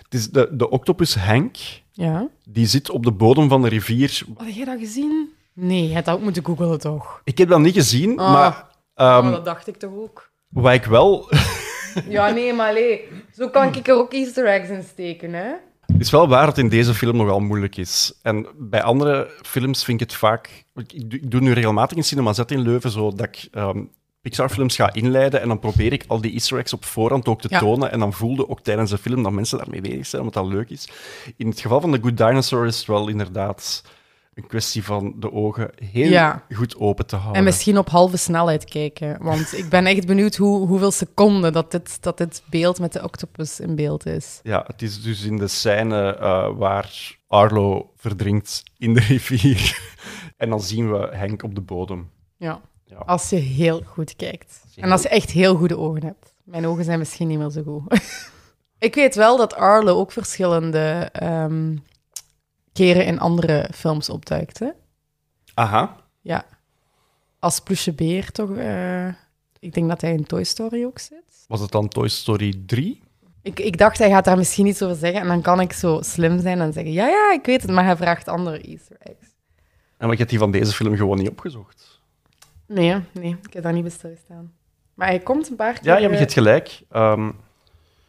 het is de, de octopus Hank. Ja. Die zit op de bodem van de rivier. Had jij dat gezien? Nee, je had dat ook moeten googelen, toch? Ik heb dat niet gezien, Ah. maar ehm, oh, dat dacht ik toch ook. wat ik wel... <laughs> Ja, nee, maar allee, zo kan ik er ook easter eggs in steken, hè? Het is wel waar dat het in deze film nogal moeilijk is. En bij andere films vind ik het vaak... Ik, ik doe- ik doe nu regelmatig in Cinema Z in Leuven, zo dat ik ehm, Pixar-films ga inleiden en dan probeer ik al die easter eggs op voorhand ook te Ja. tonen. En dan voelde ook tijdens de film dat mensen daarmee bezig zijn, omdat dat leuk is. In het geval van The Good Dinosaur is het wel inderdaad een kwestie van de ogen heel Ja. goed open te houden. En misschien op halve snelheid kijken. Want ik ben echt benieuwd hoe, hoeveel seconden dat dit, dat dit beeld met de octopus in beeld is. Ja, het is dus in de scène eh, waar Arlo verdrinkt in de rivier. <laughs> en dan zien we Henk op de bodem. Ja. Ja. Als je heel goed kijkt. En als je echt heel goede ogen hebt. Mijn ogen zijn misschien niet meer zo goed. <laughs> ik weet wel dat Arlo ook verschillende ehm, keren in andere films opduikt. Hè? Aha. Ja. Als plusje beer toch. eh, ik denk dat hij in Toy Story ook zit. Was het dan Toy Story 3? Ik, ik dacht, hij gaat daar misschien iets over zeggen. En dan kan ik zo slim zijn en zeggen: Ja, ja, ik weet het. Maar hij vraagt andere Easter eggs. En ik heb die van deze film gewoon niet opgezocht. Nee, nee, ik heb daar niet bij stilgestaan. Maar hij komt een paar keer. Ja, je hebt eh, het gelijk. Ehm,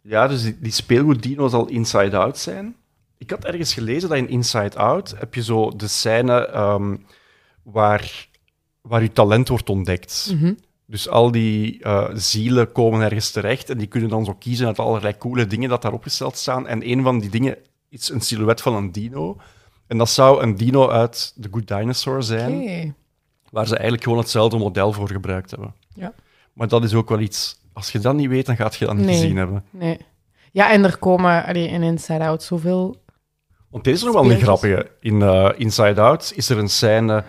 ja, dus die, die speelgoeddino zal Inside Out zijn. Ik had ergens gelezen dat in Inside Out heb je zo de scène ehm, waar, waar je talent wordt ontdekt. mhm. Dus al die eh, zielen komen ergens terecht en die kunnen dan zo kiezen uit allerlei coole dingen dat daar opgesteld staan. En een van die dingen is een silhouet van een dino. En dat zou een dino uit The Good Dinosaur zijn, waar ze eigenlijk gewoon hetzelfde model voor gebruikt hebben. Ja. Maar dat is ook wel iets... Als je dat niet weet, dan gaat je dat niet Nee. gezien hebben. Nee. Ja, en er komen allee, in Inside Out zoveel. Want dit is nog wel een grappige. In eh, Inside Out is er een scène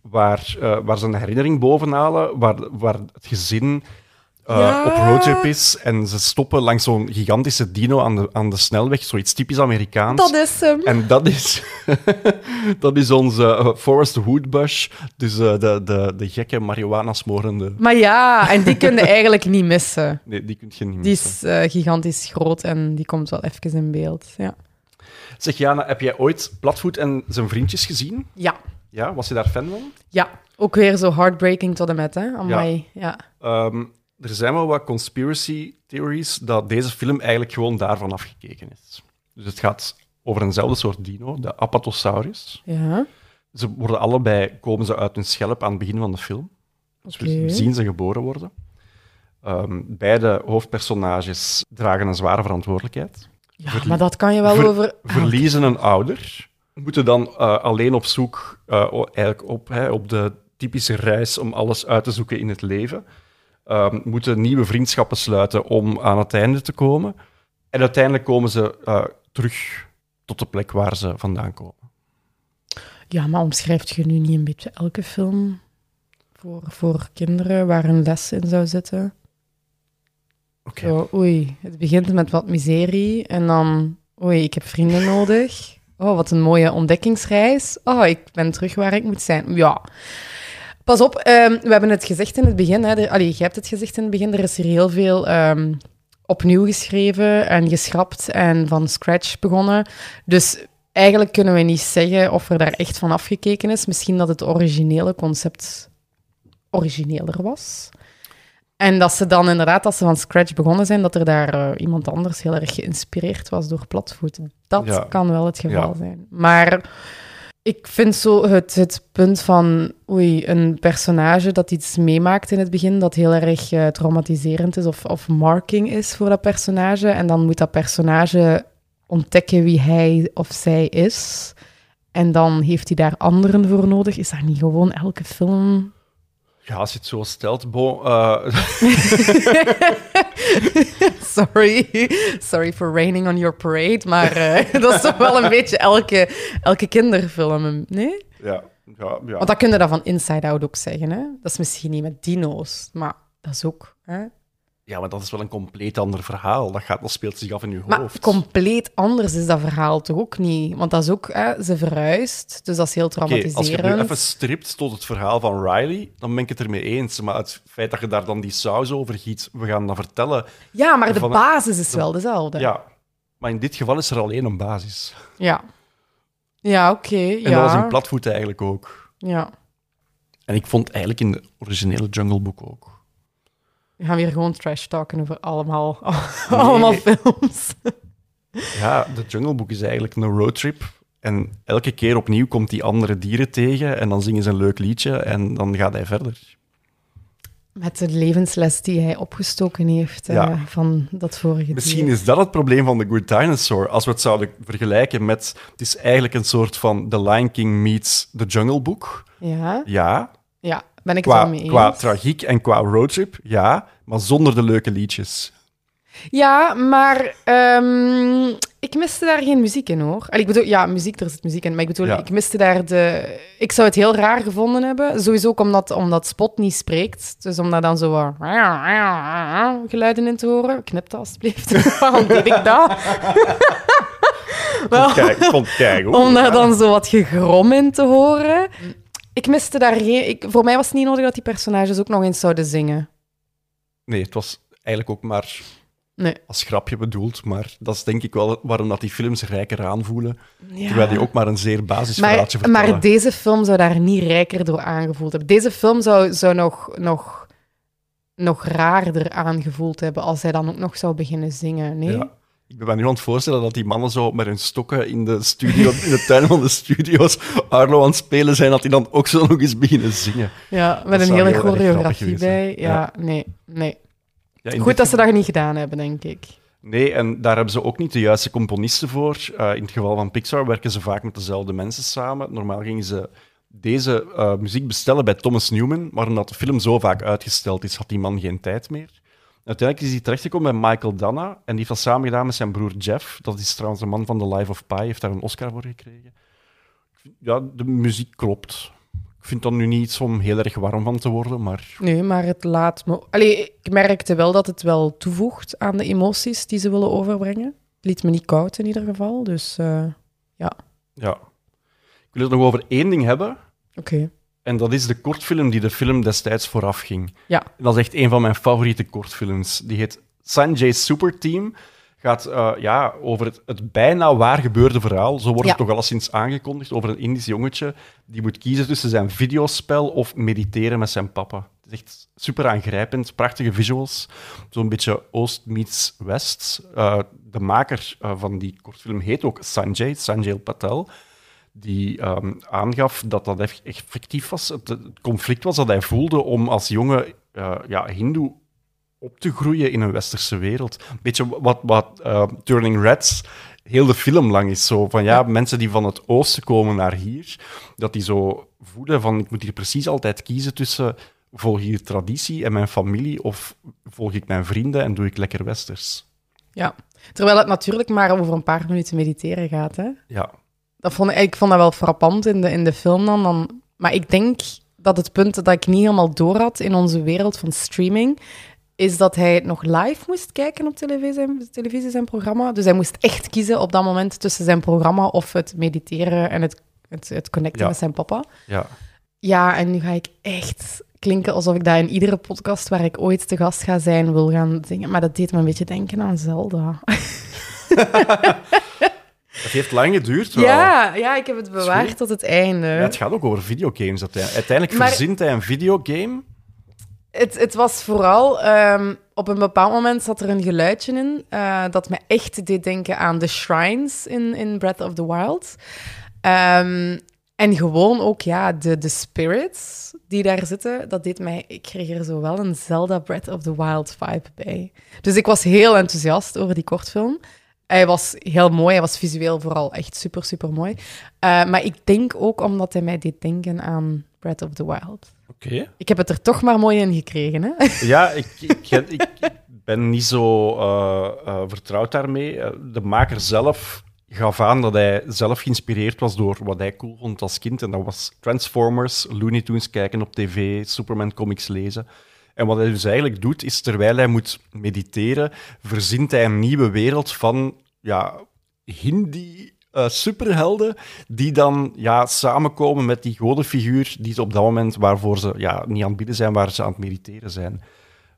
waar, eh, waar ze een herinnering bovenhalen, waar, waar het gezin eh, Ja. op roadtrip is en ze stoppen langs zo'n gigantische dino aan de, aan de snelweg, zoiets typisch Amerikaans. Dat is hem. En dat is, <laughs> dat is onze Forest Woodbush, dus de, de, de gekke marihuana-smorende... Maar ja, en die kun je eigenlijk niet missen. Nee, die kun je niet Die missen. is eh, gigantisch groot en die komt wel even in beeld. Ja. Zeg, Jana, heb jij ooit Platvoet en zijn vriendjes gezien? Ja. Ja, was je daar fan van? ja, ook weer zo heartbreaking tot en met, hè? Amai. Ja. Ehm, er zijn wel wat conspiracy theories dat deze film eigenlijk gewoon daarvan afgekeken is. Dus het gaat over eenzelfde soort dino, de Apatosaurus. Ja. ze worden allebei, komen ze uit hun schelp aan het begin van de film. Dus we zien ze geboren worden. Ehm, beide hoofdpersonages dragen een zware verantwoordelijkheid. Ja, Verlie- maar dat kan je wel ver- over... Verliezen een ouder, moeten dan eh, alleen op zoek eh, eigenlijk op, hè, op de typische reis om alles uit te zoeken in het leven. Ehm, moeten nieuwe vriendschappen sluiten om aan het einde te komen. En uiteindelijk komen ze eh, terug tot de plek waar ze vandaan komen. Ja, maar omschrijft je nu niet een beetje elke film voor, voor kinderen waar een les in zou zitten? Oei, het begint met wat miserie en dan, oei, ik heb vrienden nodig. Oh, wat een mooie ontdekkingsreis. Oh, ik ben terug waar ik moet zijn. Ja. Pas op, ehm, we hebben het gezegd in het begin. Hè, allee, jij hebt het gezegd in het begin. Er is hier heel veel ehm, opnieuw geschreven en geschrapt en van scratch begonnen. Dus eigenlijk kunnen we niet zeggen of er daar echt van afgekeken is. Misschien dat het originele concept origineler was. En dat ze dan inderdaad, als ze van scratch begonnen zijn, dat er daar eh, iemand anders heel erg geïnspireerd was door Platvoet. Dat Ja. kan wel het geval Ja. zijn. Maar ik vind zo het, het punt van, oei, een personage dat iets meemaakt in het begin, dat heel erg eh, traumatiserend is of, of marking is voor dat personage. En dan moet dat personage ontdekken wie hij of zij is. En dan heeft hij daar anderen voor nodig. Is dat niet gewoon elke film Ja, als je het zo stelt, Bo, eh, <laughs> Sorry. Sorry for raining on your parade. Maar eh, <laughs> dat is toch wel een beetje elke, elke kinderfilm, nee? ja, ja, ja. Want dat kun je dan van Inside Out ook zeggen, hè? Dat is misschien niet met dino's, maar dat is ook... Hè? Ja, maar dat is wel een compleet ander verhaal. Dat, gaat, dat speelt zich af in je Maar hoofd. compleet anders is dat verhaal toch ook niet? Want dat is ook... Hè, ze verhuist, dus dat is heel Oké, als je het traumatiserend. nu even stript tot het verhaal van Riley, dan ben ik het ermee eens. Maar het feit dat je daar dan die saus over giet, we gaan dat vertellen. Ja, maar de basis is wel dezelfde. Ja, maar in dit geval is er alleen een basis. Ja, ja oké. En ja. dat was in platvoet eigenlijk ook. ja. En ik vond eigenlijk in de originele Jungle Book ook. We gaan weer gewoon trash talken over allemaal, <laughs> allemaal films. Ja, de Jungle Book is eigenlijk een roadtrip. En elke keer opnieuw komt die andere dieren tegen en dan zingen ze een leuk liedje en dan gaat hij verder. Met de levensles die hij opgestoken heeft eh, van dat vorige Misschien dier. is dat het probleem van The Good Dinosaur. Als we het zouden vergelijken met... Het is eigenlijk een soort van The Lion King meets The Jungle Book. Ja, Ja, ja, ben ik het qua, wel mee eens. qua tragiek en qua roadtrip, ja. Maar zonder de leuke liedjes. Ja, maar ehm, ik miste daar geen muziek in, hoor. Allee, ik bedoel, ja, muziek, er zit muziek in, maar ik bedoel, Ja. ik miste daar de... Ik zou het heel raar gevonden hebben, sowieso ook omdat, omdat Spot niet spreekt. Dus om daar dan zo wat geluiden in te horen. Knip dat alsjeblieft. <laughs> Waarom deed ik dat? Wel, Kijk, keigoed. om daar dan zo wat gegrom in te horen. Ik miste daar geen... Ik, voor mij was het niet nodig dat die personages ook nog eens zouden zingen. Nee, het was eigenlijk ook maar Nee. als grapje bedoeld. Maar dat is denk ik wel waarom dat die films rijker aanvoelen. Ja. Terwijl die ook maar een zeer basisverhaaltje Maar, vertellen. maar deze film zou daar niet rijker door aangevoeld hebben. Deze film zou, zou nog, nog, nog raarder aangevoeld hebben als hij dan ook nog zou beginnen zingen. Nee? Ja. Ik ben me nu aan het voorstellen dat die mannen zo met hun stokken in de studio, in de tuin van de studio's, Arlo aan het spelen zijn, dat die dan ook zo nog eens beginnen zingen. Ja, met Dat een hele choreografie bij. Ja, nee, nee. Ja, Goed dat ze dat niet gedaan hebben, denk ik. Nee, en daar hebben ze ook niet de juiste componisten voor. Eh, in het geval van Pixar werken ze vaak met dezelfde mensen samen. Normaal gingen ze deze eh, muziek bestellen bij Thomas Newman, maar omdat de film zo vaak uitgesteld is, had die man geen tijd meer. Uiteindelijk is hij terechtgekomen bij Michael Danna en die heeft dat samen gedaan met zijn broer Jeff. Dat is trouwens de man van The Life of Pi, heeft daar een Oscar voor gekregen. Ja, de muziek klopt. Ik vind dat nu niet iets om heel erg warm van te worden, maar Nee, maar het laat me... Allee, ik merkte wel dat het wel toevoegt aan de emoties die ze willen overbrengen. Het liet me niet koud in ieder geval, dus eh, ja. Ik wil het nog over één ding hebben. oké. En dat is de kortfilm die de film destijds vooraf ging. Ja. Dat is echt een van mijn favoriete kortfilms. Die heet Sanjay's Superteam. Gaat eh, ja, over het, het bijna waar gebeurde verhaal. Zo wordt Ja. het toch alleszins aangekondigd. Over een Indisch jongetje die moet kiezen tussen zijn videospel of mediteren met zijn papa. Het is echt super aangrijpend. Prachtige visuals. Zo'n beetje Oost meets West. Eh, de maker eh, van die kortfilm heet ook Sanjay, Sanjay Patel. Die ehm, aangaf dat dat eff- effectief was. Het, het conflict was dat hij voelde om als jonge eh, ja, hindoe op te groeien in een westerse wereld. Een beetje wat, wat eh, Turning Reds heel de film lang is. Zo van ja, mensen die van het oosten komen naar hier, dat die zo voelen van ik moet hier precies altijd kiezen tussen volg hier traditie en mijn familie of volg ik mijn vrienden en doe ik lekker westers. Ja. Terwijl het natuurlijk maar over een paar minuten mediteren gaat. Hè? Ja, Dat vond ik, vond dat wel frappant in de, in de film dan, dan. Maar ik denk dat het punt dat ik niet helemaal door had in onze wereld van streaming, is dat hij het nog live moest kijken op televisie, televisie zijn programma. Dus hij moest echt kiezen op dat moment tussen zijn programma of het mediteren en het, het, het connecten Ja. met zijn papa. ja. Ja, en nu ga ik echt klinken alsof ik dat in iedere podcast waar ik ooit te gast ga zijn wil gaan zingen. Maar dat deed me een beetje denken aan Zelda. <laughs> <laughs> Het heeft lang geduurd. wel. Ja, ja ik heb het bewaard tot het einde. Ja, het gaat ook over videogames. uiteindelijk. Uiteindelijk Maar- verzint hij een videogame. Het, het was vooral, ehm, op een bepaald moment zat er een geluidje in eh, dat me echt deed denken aan de shrines in, in Breath of the Wild. Ehm, en gewoon ook, ja, de, de spirits die daar zitten, dat deed mij, ik kreeg er zo wel een Zelda Breath of the Wild vibe bij. Dus ik was heel enthousiast over die kortfilm. Hij was heel mooi, hij was visueel vooral echt super, super mooi. Eh, maar ik denk ook omdat hij mij deed denken aan Breath of the Wild. Oké. Ik heb het er toch maar mooi in gekregen, hè? <laughs> Ja, ik, ik, ik, ik ben niet zo eh, eh, vertrouwd daarmee. De maker zelf gaf aan dat hij zelf geïnspireerd was door wat hij cool vond als kind. En dat was Transformers, Looney Tunes kijken op tv, Superman comics lezen. En wat hij dus eigenlijk doet, is terwijl hij moet mediteren, verzint hij een nieuwe wereld van ja, Hindi eh, superhelden die dan ja, samenkomen met die godenfiguur die op dat moment waarvoor ze ja, niet aan het bidden zijn, waar ze aan het mediteren zijn.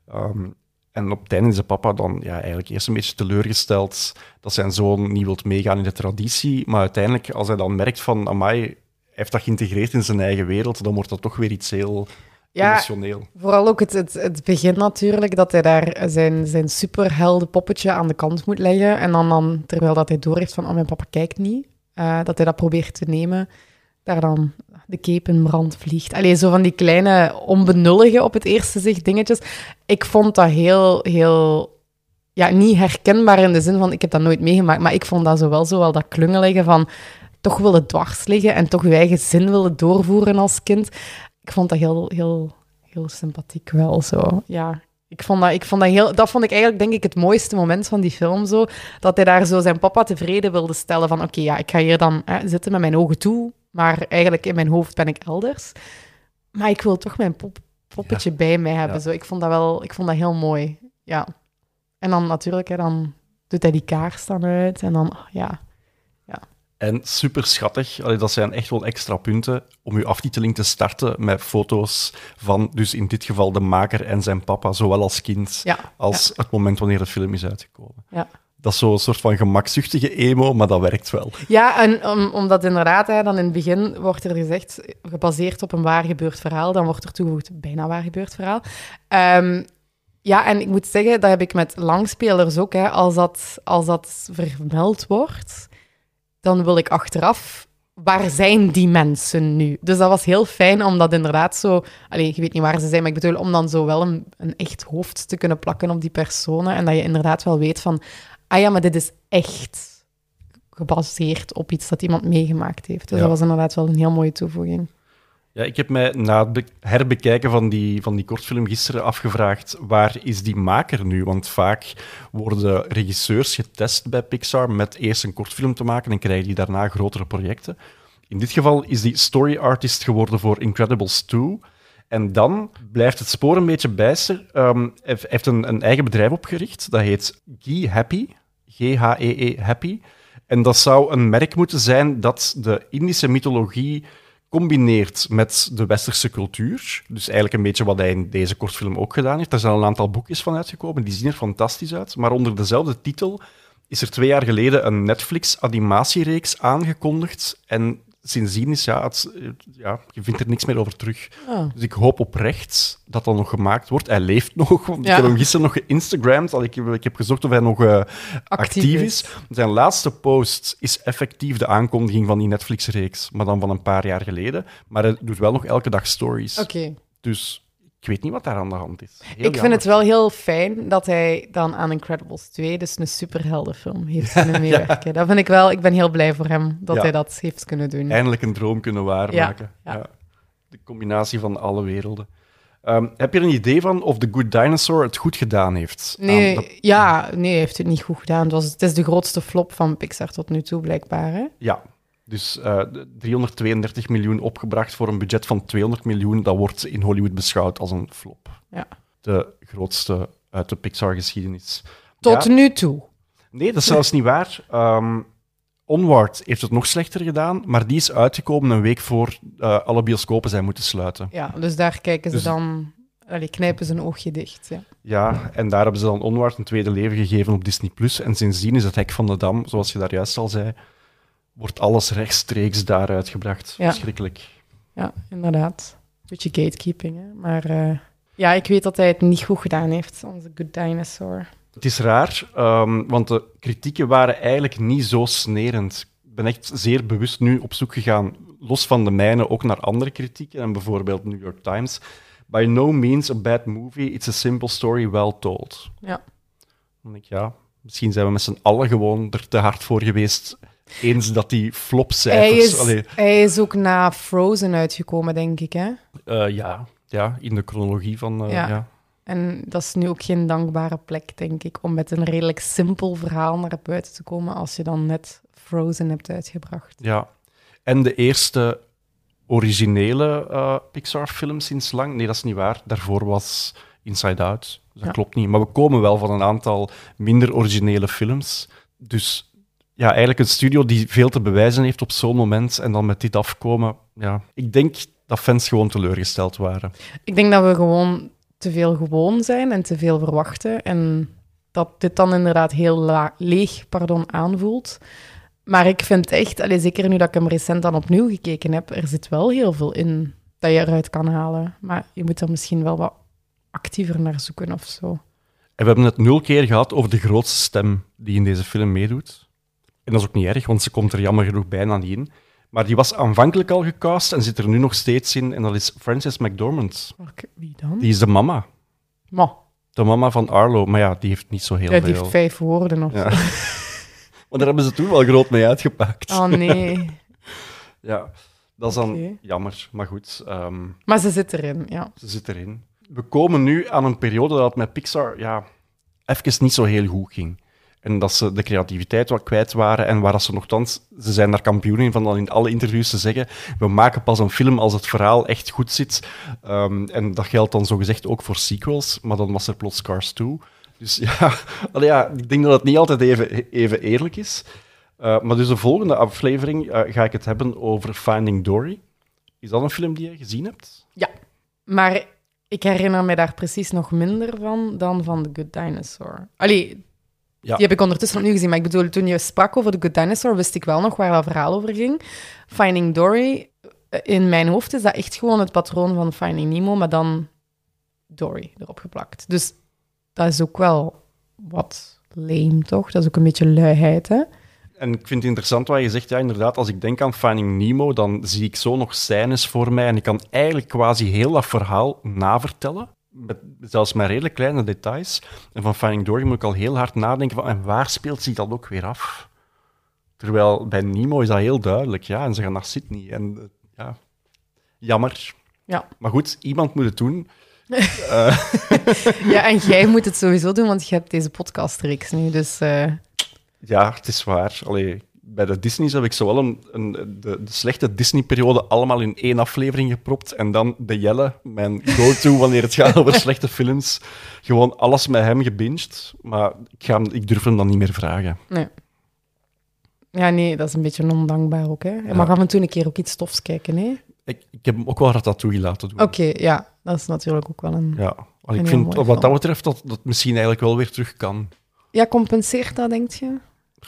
Ehm, en op einde is de papa dan ja, eigenlijk eerst een beetje teleurgesteld dat zijn zoon niet wilt meegaan in de traditie. Maar uiteindelijk, als hij dan merkt van, amai, hij heeft dat geïntegreerd in zijn eigen wereld, dan wordt dat toch weer iets heel Ja, vooral ook het, het, het begin natuurlijk, dat hij daar zijn, zijn superhelden poppetje aan de kant moet leggen. En dan, dan terwijl dat hij doorheeft van, oh, mijn papa kijkt niet, eh, dat hij dat probeert te nemen, daar dan de cape in brand vliegt. Allee, zo van die kleine, onbenullige op het eerste zicht dingetjes. Ik vond dat heel, heel... Ja, niet herkenbaar in de zin van, ik heb dat nooit meegemaakt, maar ik vond dat zo wel zo wel dat klungelige van toch willen dwars liggen en toch je eigen zin willen doorvoeren als kind. Ik vond dat heel, heel, heel sympathiek wel zo. Ja, ik vond dat, ik vond dat heel... Dat vond ik eigenlijk, denk ik, het mooiste moment van die film zo. Dat hij daar zo zijn papa tevreden wilde stellen van... Oké, ja, ik ga hier dan hè, zitten met mijn ogen toe, maar eigenlijk in mijn hoofd ben ik elders. Maar ik wil toch mijn pop, poppetje bij mij hebben. Ja. Zo. Ik, vond dat wel, ik vond dat heel mooi. Ja. En dan natuurlijk, hè, dan doet hij die kaars dan uit. En dan, oh, ja... En super schattig. Allee, dat zijn echt wel extra punten om uw aftiteling te starten met foto's van, dus in dit geval de maker en zijn papa, zowel als kind Ja, als het moment wanneer de film is uitgekomen. ja. Dat is zo'n soort van gemakzuchtige emo, maar dat werkt wel. Ja, en om, omdat inderdaad, hè, dan in het begin wordt er gezegd, gebaseerd op een waar gebeurd verhaal, dan wordt er toegevoegd, bijna waar gebeurd verhaal. Ehm, ja, en ik moet zeggen, dat heb ik met langspelers ook, hè, als, dat, als dat vermeld wordt, dan wil ik achteraf, waar zijn die mensen nu? Dus dat was heel fijn om dat inderdaad zo, alleen je weet niet waar ze zijn, maar ik bedoel, om dan zo wel een, een echt hoofd te kunnen plakken op die personen en dat je inderdaad wel weet van, ah ja, maar dit is echt gebaseerd op iets dat iemand meegemaakt heeft. Dus Ja. dat was inderdaad wel een heel mooie toevoeging. Ja, ik heb mij na het be- herbekijken van die, van die kortfilm gisteren afgevraagd, waar is die maker nu? Want vaak worden regisseurs getest bij Pixar met eerst een kortfilm te maken en krijgen die daarna grotere projecten. In dit geval is die story artist geworden voor Incredibles 2. En dan blijft het spoor een beetje bijster. Ehm, hij heeft- een, een eigen bedrijf opgericht, dat heet Gee Happy. G-H-E-E Happy. En dat zou een merk moeten zijn dat de Indische mythologie combineert met de westerse cultuur. Dus eigenlijk een beetje wat hij in deze kortfilm ook gedaan heeft. Daar zijn al een aantal boekjes van uitgekomen, die zien er fantastisch uit. Maar onder dezelfde titel is er twee jaar geleden een Netflix-animatiereeks aangekondigd. En sindsdien is, ja, het, ja, je vindt er niks meer over terug. Ah. Dus ik hoop oprecht dat dat nog gemaakt wordt. Hij leeft nog, want Ja. ik heb hem gisteren nog geïnstagramd. Ik heb, ik heb gezocht of hij nog eh, actief, is. Zijn laatste post is effectief de aankondiging van die Netflix-reeks, maar dan van een paar jaar geleden. Maar hij doet wel nog elke dag stories. Oké. Dus ik weet niet wat daar aan de hand is. Heel Ik vind het wel heel fijn dat hij dan aan Incredibles 2, dus een superheldenfilm, heeft <laughs> kunnen meewerken. Dat vind ik wel, ik ben heel blij voor hem dat Ja. hij dat heeft kunnen doen. Eindelijk een droom kunnen waarmaken. Ja, ja. De combinatie van alle werelden. Ehm, heb je een idee van of The Good Dinosaur het goed gedaan heeft? Nee, dat- ja, nee, hij heeft het niet goed gedaan. Het, was, het is de grootste flop van Pixar tot nu toe, blijkbaar. Hè? Ja, dus eh, de 332 miljoen opgebracht voor een budget van 200 miljoen. Dat wordt in Hollywood beschouwd als een flop. Ja. De grootste uit de Pixar-geschiedenis. Tot Ja. nu toe. Nee, dat is zelfs niet waar. Ehm, Onward heeft het nog slechter gedaan, maar die is uitgekomen een week voor eh, alle bioscopen zijn moeten sluiten. Ja, dus daar kijken ze Dus- dan... Allee, knijpen ze een oogje dicht. Ja. Ja, en daar hebben ze dan Onward een tweede leven gegeven op Disney+. Plus. En sindsdien is het hek van de dam, zoals je daar juist al zei, wordt alles rechtstreeks daar uitgebracht. Ja. Verschrikkelijk. ja, inderdaad. Beetje gatekeeping, hè. Maar eh, ja, ik weet dat hij het niet goed gedaan heeft, onze Good Dinosaur. Het is raar, ehm, want de kritieken waren eigenlijk niet zo snerend. Ik ben echt zeer bewust nu op zoek gegaan, los van de mijne, ook naar andere kritieken. En bijvoorbeeld New York Times. By no means a bad movie, it's a simple story well told. Ja. Dan denk ik, ja, misschien zijn we met z'n allen gewoon er te hard voor geweest. Eens dat die Hij flopcijfers... is, allee, hij is ook na Frozen uitgekomen, denk ik, hè. eh, ja, ja, in de chronologie van... eh, Ja. ja. En dat is nu ook geen dankbare plek, denk ik, om met een redelijk simpel verhaal naar buiten te komen als je dan net Frozen hebt uitgebracht. Ja. En de eerste originele eh, Pixar-film sinds lang. Nee, dat is niet waar. Daarvoor was Inside Out. Dat Ja. klopt niet. Maar we komen wel van een aantal minder originele films. Dus ja, eigenlijk een studio die veel te bewijzen heeft op zo'n moment en dan met dit afkomen. Ja, ik denk dat fans gewoon teleurgesteld waren. Ik denk dat we gewoon te veel gewoon zijn en te veel verwachten. En dat dit dan inderdaad heel leeg pardon, aanvoelt. Maar ik vind echt, allee, zeker nu dat ik hem recent dan opnieuw gekeken heb, er zit wel heel veel in dat je eruit kan halen. Maar je moet er misschien wel wat actiever naar zoeken of zo. En we hebben het nul keer gehad over de grootste stem die in deze film meedoet. En dat is ook niet erg, want ze komt er jammer genoeg bijna niet in. Maar die was aanvankelijk al gecast en zit er nu nog steeds in. En dat is Frances McDormand. Wie dan? Die is de mama. Ma, De mama van Arlo. Maar ja, die heeft niet zo heel ja, die veel. heeft vijf woorden of Ja. zo. <laughs> Maar daar hebben ze toen wel groot mee uitgepakt. Oh nee. <laughs> Ja, dat is dan Oké. jammer. Maar goed, ehm, Maar ze zit erin, ja. ze zit erin. We komen nu aan een periode dat het met Pixar ja, even niet zo heel goed ging. En dat ze de creativiteit wat kwijt waren en waar ze nogthans... Ze zijn daar kampioen in van dan in alle interviews te zeggen we maken pas een film als het verhaal echt goed zit. Ehm, en dat geldt dan zogezegd ook voor sequels, maar dan was er plots Cars 2. Dus ja, <laughs> ja ik denk dat het niet altijd even, even eerlijk is. Uh, maar dus de volgende aflevering uh, ga ik het hebben over Finding Dory. Is dat een film die je gezien hebt? Ja, maar ik herinner me daar precies nog minder van dan van The Good Dinosaur. Allee, Ja. die heb ik ondertussen opnieuw gezien. Maar ik bedoel, toen je sprak over The Good Dinosaur, wist ik wel nog waar dat verhaal over ging. Finding Dory, eh, in mijn hoofd is dat echt gewoon het patroon van Finding Nemo, maar dan Dory erop geplakt. Dus dat is ook wel wat lame, toch? Dat is ook een beetje luiheid, hè? En ik vind het interessant wat je zegt. Ja, inderdaad, als ik denk aan Finding Nemo, dan zie ik zo nog scènes voor mij en ik kan eigenlijk quasi heel dat verhaal navertellen. Met, zelfs met redelijk kleine details. En van Finding Dory moet ik al heel hard nadenken van, en waar speelt zich dat ook weer af? Terwijl bij Nemo is dat heel duidelijk, ja. En ze gaan naar Sydney. En uh, ja, jammer. Ja. Maar goed, iemand moet het doen. <laughs> <laughs> ja, en jij moet het sowieso doen, want je hebt deze podcastreeks nu, dus... Uh... Ja, het is waar. Allee, bij de Disney's heb ik zowel een, een, de, de slechte Disney-periode allemaal in één aflevering gepropt. En dan de Jelle, mijn go-to <laughs> wanneer het gaat over slechte films. Gewoon alles met hem gebinged. Maar ik, ga, ik durf hem dan niet meer vragen. Nee. Ja, nee, dat is een beetje ondankbaar ook. Hè. Je Ja. mag af en toe een keer ook iets stofs kijken. Hè? Ik, ik heb hem ook wel Ratatouille laten doen. Oké, ja, dat is natuurlijk ook wel een... Ja, Allee, Een ik vind wat dat betreft dat dat misschien eigenlijk wel weer terug kan. Ja, compenseert dat, denk je?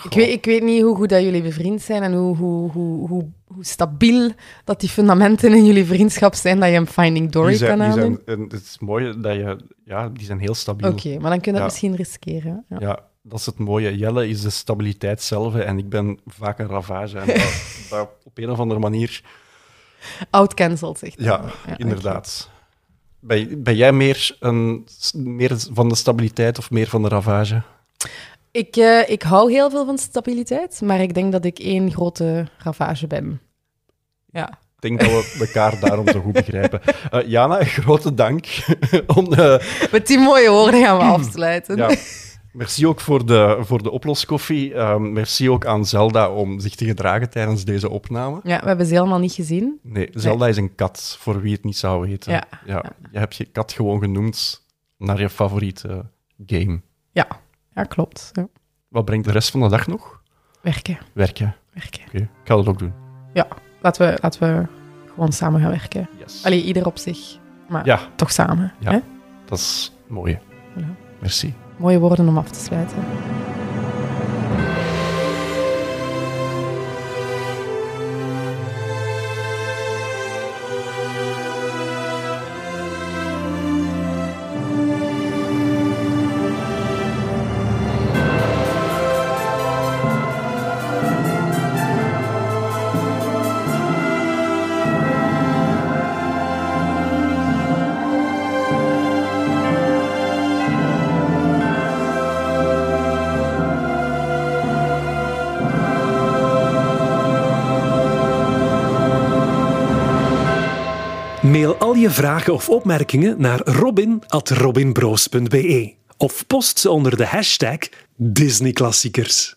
Ik weet, ik weet niet hoe goed dat jullie bevriend zijn en hoe, hoe, hoe, hoe, hoe stabiel dat die fundamenten in jullie vriendschap zijn dat je een Finding Dory Die zijn, kan die aandoen. zijn, en het is mooi dat je... Ja, die zijn heel stabiel. Oké, maar dan kun je dat Ja. misschien riskeren. Ja. Ja, dat is het mooie. Jelle is de stabiliteit zelf en ik ben vaak een ravage. En dat, <laughs> dat op een of andere manier... Outcancelled, zegt hij. Ja, inderdaad. Ben, ben jij meer, een, meer van de stabiliteit of meer van de ravage? Ik, eh, ik hou heel veel van stabiliteit, maar ik denk dat ik één grote ravage ben. Ja. Ik denk dat we elkaar daarom zo goed begrijpen. Eh, Jana, grote dank. <laughs> om, eh, Met die mooie woorden gaan we <clears throat> afsluiten. ja, merci ook voor de, voor de oploskoffie. Ehm, merci ook aan Zelda om zich te gedragen tijdens deze opname. Ja, we hebben ze helemaal niet gezien. Nee, Zelda is een kat, voor wie het niet zou weten. Ja. Je hebt je kat gewoon genoemd naar je favoriete game. Ja, ja klopt. Ja. Wat brengt de rest van de dag nog? Werken, Werken. werken. Oké, ik ga dat ook doen. Ja, laten we, laten we gewoon samen gaan werken. Yes. Allee, ieder op zich, maar Ja, toch samen. Ja. Hè? dat is mooi. Ja. Merci. Mooie woorden om af te sluiten. Je vragen of opmerkingen naar robin.robinbroos.be of post ze onder de hashtag Disneyklassiekers.